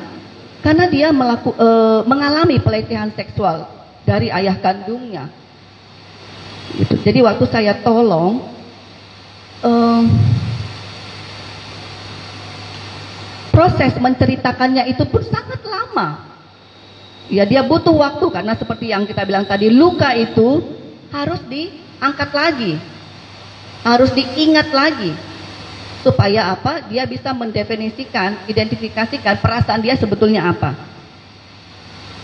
karena dia melaku, uh, mengalami pelecehan seksual dari ayah kandungnya. Gitu. Jadi waktu saya tolong uh, proses menceritakannya itu pun sangat lama. Ya dia butuh waktu karena seperti yang kita bilang tadi luka itu harus di diangkat lagi. Harus diingat lagi. Supaya apa? Dia bisa mendefinisikan, identifikasikan perasaan dia sebetulnya apa.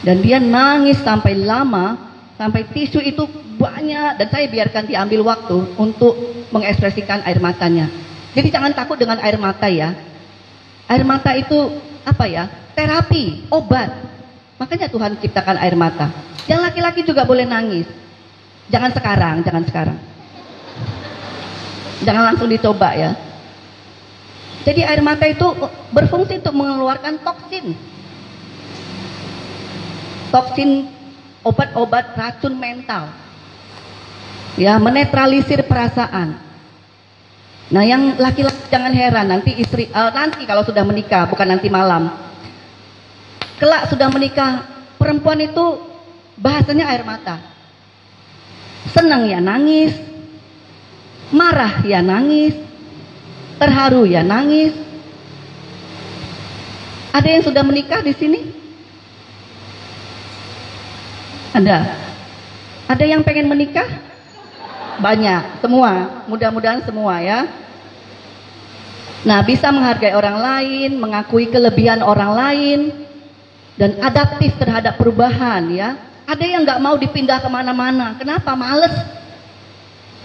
Dan dia nangis sampai lama, sampai tisu itu banyak dan saya biarkan diambil waktu untuk mengekspresikan air matanya. Jadi jangan takut dengan air mata ya. Air mata itu apa ya? Terapi, obat. Makanya Tuhan ciptakan air mata. Yang laki-laki juga boleh nangis. Jangan sekarang, jangan sekarang. Jangan langsung dicoba ya. Jadi air mata itu berfungsi untuk mengeluarkan toksin. Toksin obat-obat racun mental. Ya, menetralisir perasaan. Nah, yang laki-laki jangan heran nanti istri uh, nanti kalau sudah menikah, bukan nanti malam. Kelak sudah menikah, perempuan itu bahasanya air mata. Senang ya nangis, marah ya nangis, terharu ya nangis. Ada yang sudah menikah di sini? Ada. Ada yang pengen menikah? Banyak, semua. Mudah-mudahan semua ya. Nah, bisa menghargai orang lain, mengakui kelebihan orang lain, dan adaptif terhadap perubahan ya. Ada yang nggak mau dipindah ke mana-mana. Kenapa? Males.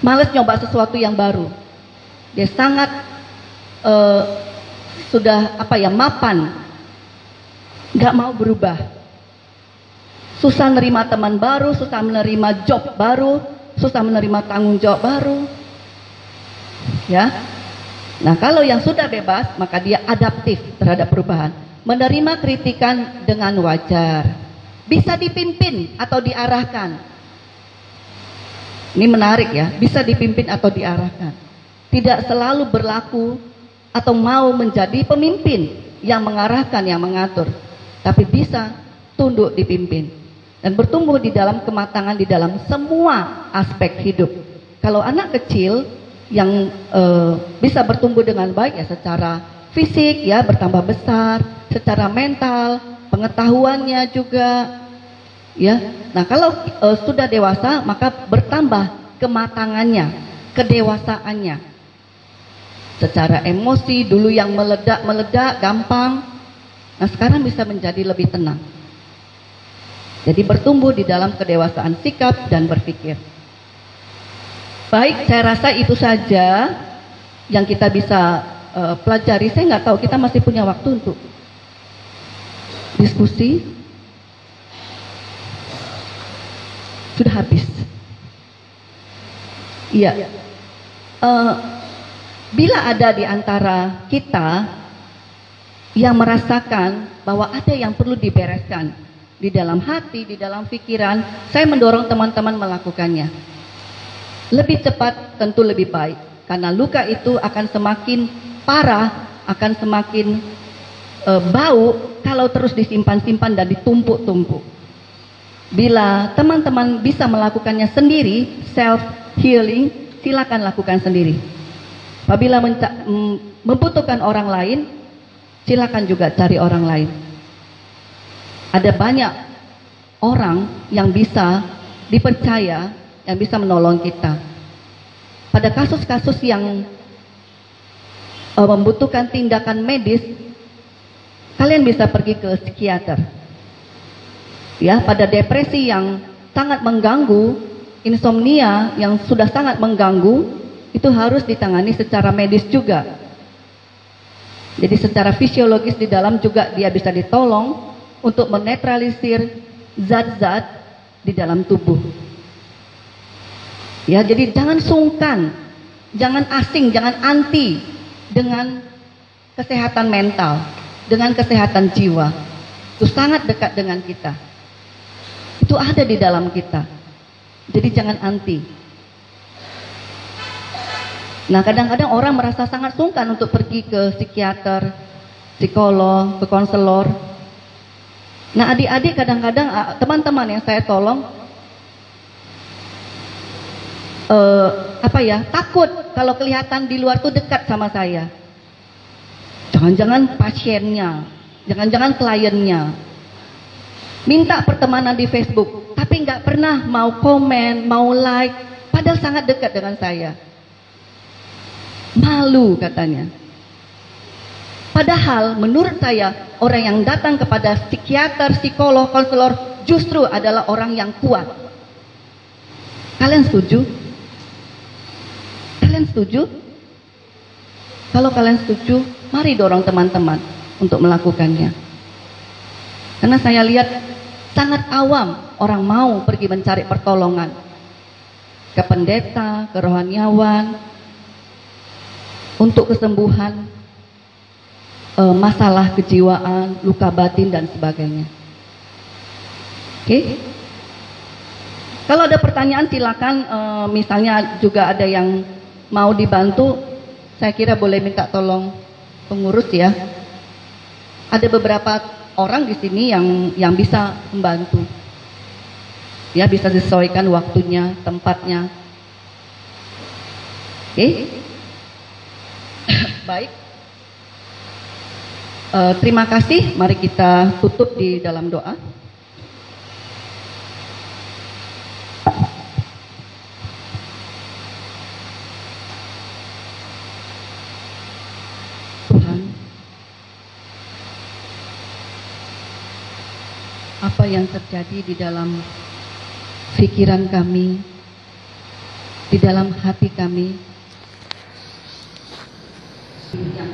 Males nyoba sesuatu yang baru. Dia sangat uh, sudah apa ya mapan, nggak mau berubah. Susah menerima teman baru, susah menerima job baru, susah menerima tanggung jawab baru. Ya. Nah, kalau yang sudah bebas, maka dia adaptif terhadap perubahan. Menerima kritikan dengan wajar. Bisa dipimpin atau diarahkan. Ini menarik ya, bisa dipimpin atau diarahkan. Tidak selalu berlaku atau mau menjadi pemimpin yang mengarahkan, yang mengatur. Tapi bisa tunduk dipimpin dan bertumbuh di dalam kematangan di dalam semua aspek hidup. Kalau anak kecil yang e, bisa bertumbuh dengan baik ya secara fisik ya bertambah besar, secara mental, pengetahuannya juga ya. Nah, kalau e, sudah dewasa maka bertambah kematangannya, kedewasaannya. Secara emosi dulu yang meledak-meledak gampang, nah sekarang bisa menjadi lebih tenang. Jadi bertumbuh di dalam kedewasaan sikap dan berpikir. Baik, saya rasa itu saja yang kita bisa uh, pelajari. Saya nggak tahu kita masih punya waktu untuk diskusi. Sudah habis. Iya. Uh, bila ada di antara kita yang merasakan bahwa ada yang perlu dibereskan, di dalam hati, di dalam pikiran, saya mendorong teman-teman melakukannya. Lebih cepat tentu lebih baik, karena luka itu akan semakin parah, akan semakin e, bau kalau terus disimpan-simpan dan ditumpuk-tumpuk. Bila teman-teman bisa melakukannya sendiri, self healing, silakan lakukan sendiri. Apabila membutuhkan orang lain, silakan juga cari orang lain ada banyak orang yang bisa dipercaya yang bisa menolong kita. Pada kasus-kasus yang uh, membutuhkan tindakan medis, kalian bisa pergi ke psikiater. Ya, pada depresi yang sangat mengganggu, insomnia yang sudah sangat mengganggu, itu harus ditangani secara medis juga. Jadi secara fisiologis di dalam juga dia bisa ditolong, untuk menetralisir zat-zat di dalam tubuh. Ya, jadi jangan sungkan, jangan asing, jangan anti dengan kesehatan mental, dengan kesehatan jiwa. Itu sangat dekat dengan kita. Itu ada di dalam kita. Jadi jangan anti. Nah, kadang-kadang orang merasa sangat sungkan untuk pergi ke psikiater, psikolog, ke konselor, Nah adik-adik kadang-kadang ah, teman-teman yang saya tolong uh, apa ya takut kalau kelihatan di luar tuh dekat sama saya. Jangan-jangan pasiennya, jangan-jangan kliennya. Minta pertemanan di Facebook, tapi nggak pernah mau komen, mau like, padahal sangat dekat dengan saya. Malu katanya. Padahal menurut saya orang yang datang kepada psikiater, psikolog, konselor justru adalah orang yang kuat. Kalian setuju? Kalian setuju? Kalau kalian setuju, mari dorong teman-teman untuk melakukannya. Karena saya lihat sangat awam orang mau pergi mencari pertolongan ke pendeta, ke rohaniawan, untuk kesembuhan e, masalah kejiwaan, luka batin dan sebagainya. Oke? Okay? Kalau ada pertanyaan silakan e, misalnya juga ada yang mau dibantu, saya kira boleh minta tolong pengurus ya. Ada beberapa orang di sini yang yang bisa membantu. Ya, bisa disesuaikan waktunya, tempatnya. Oke? Okay? Baik. Uh, terima kasih. Mari kita tutup di dalam doa. Tuhan, apa yang terjadi di dalam pikiran kami, di dalam hati kami, yang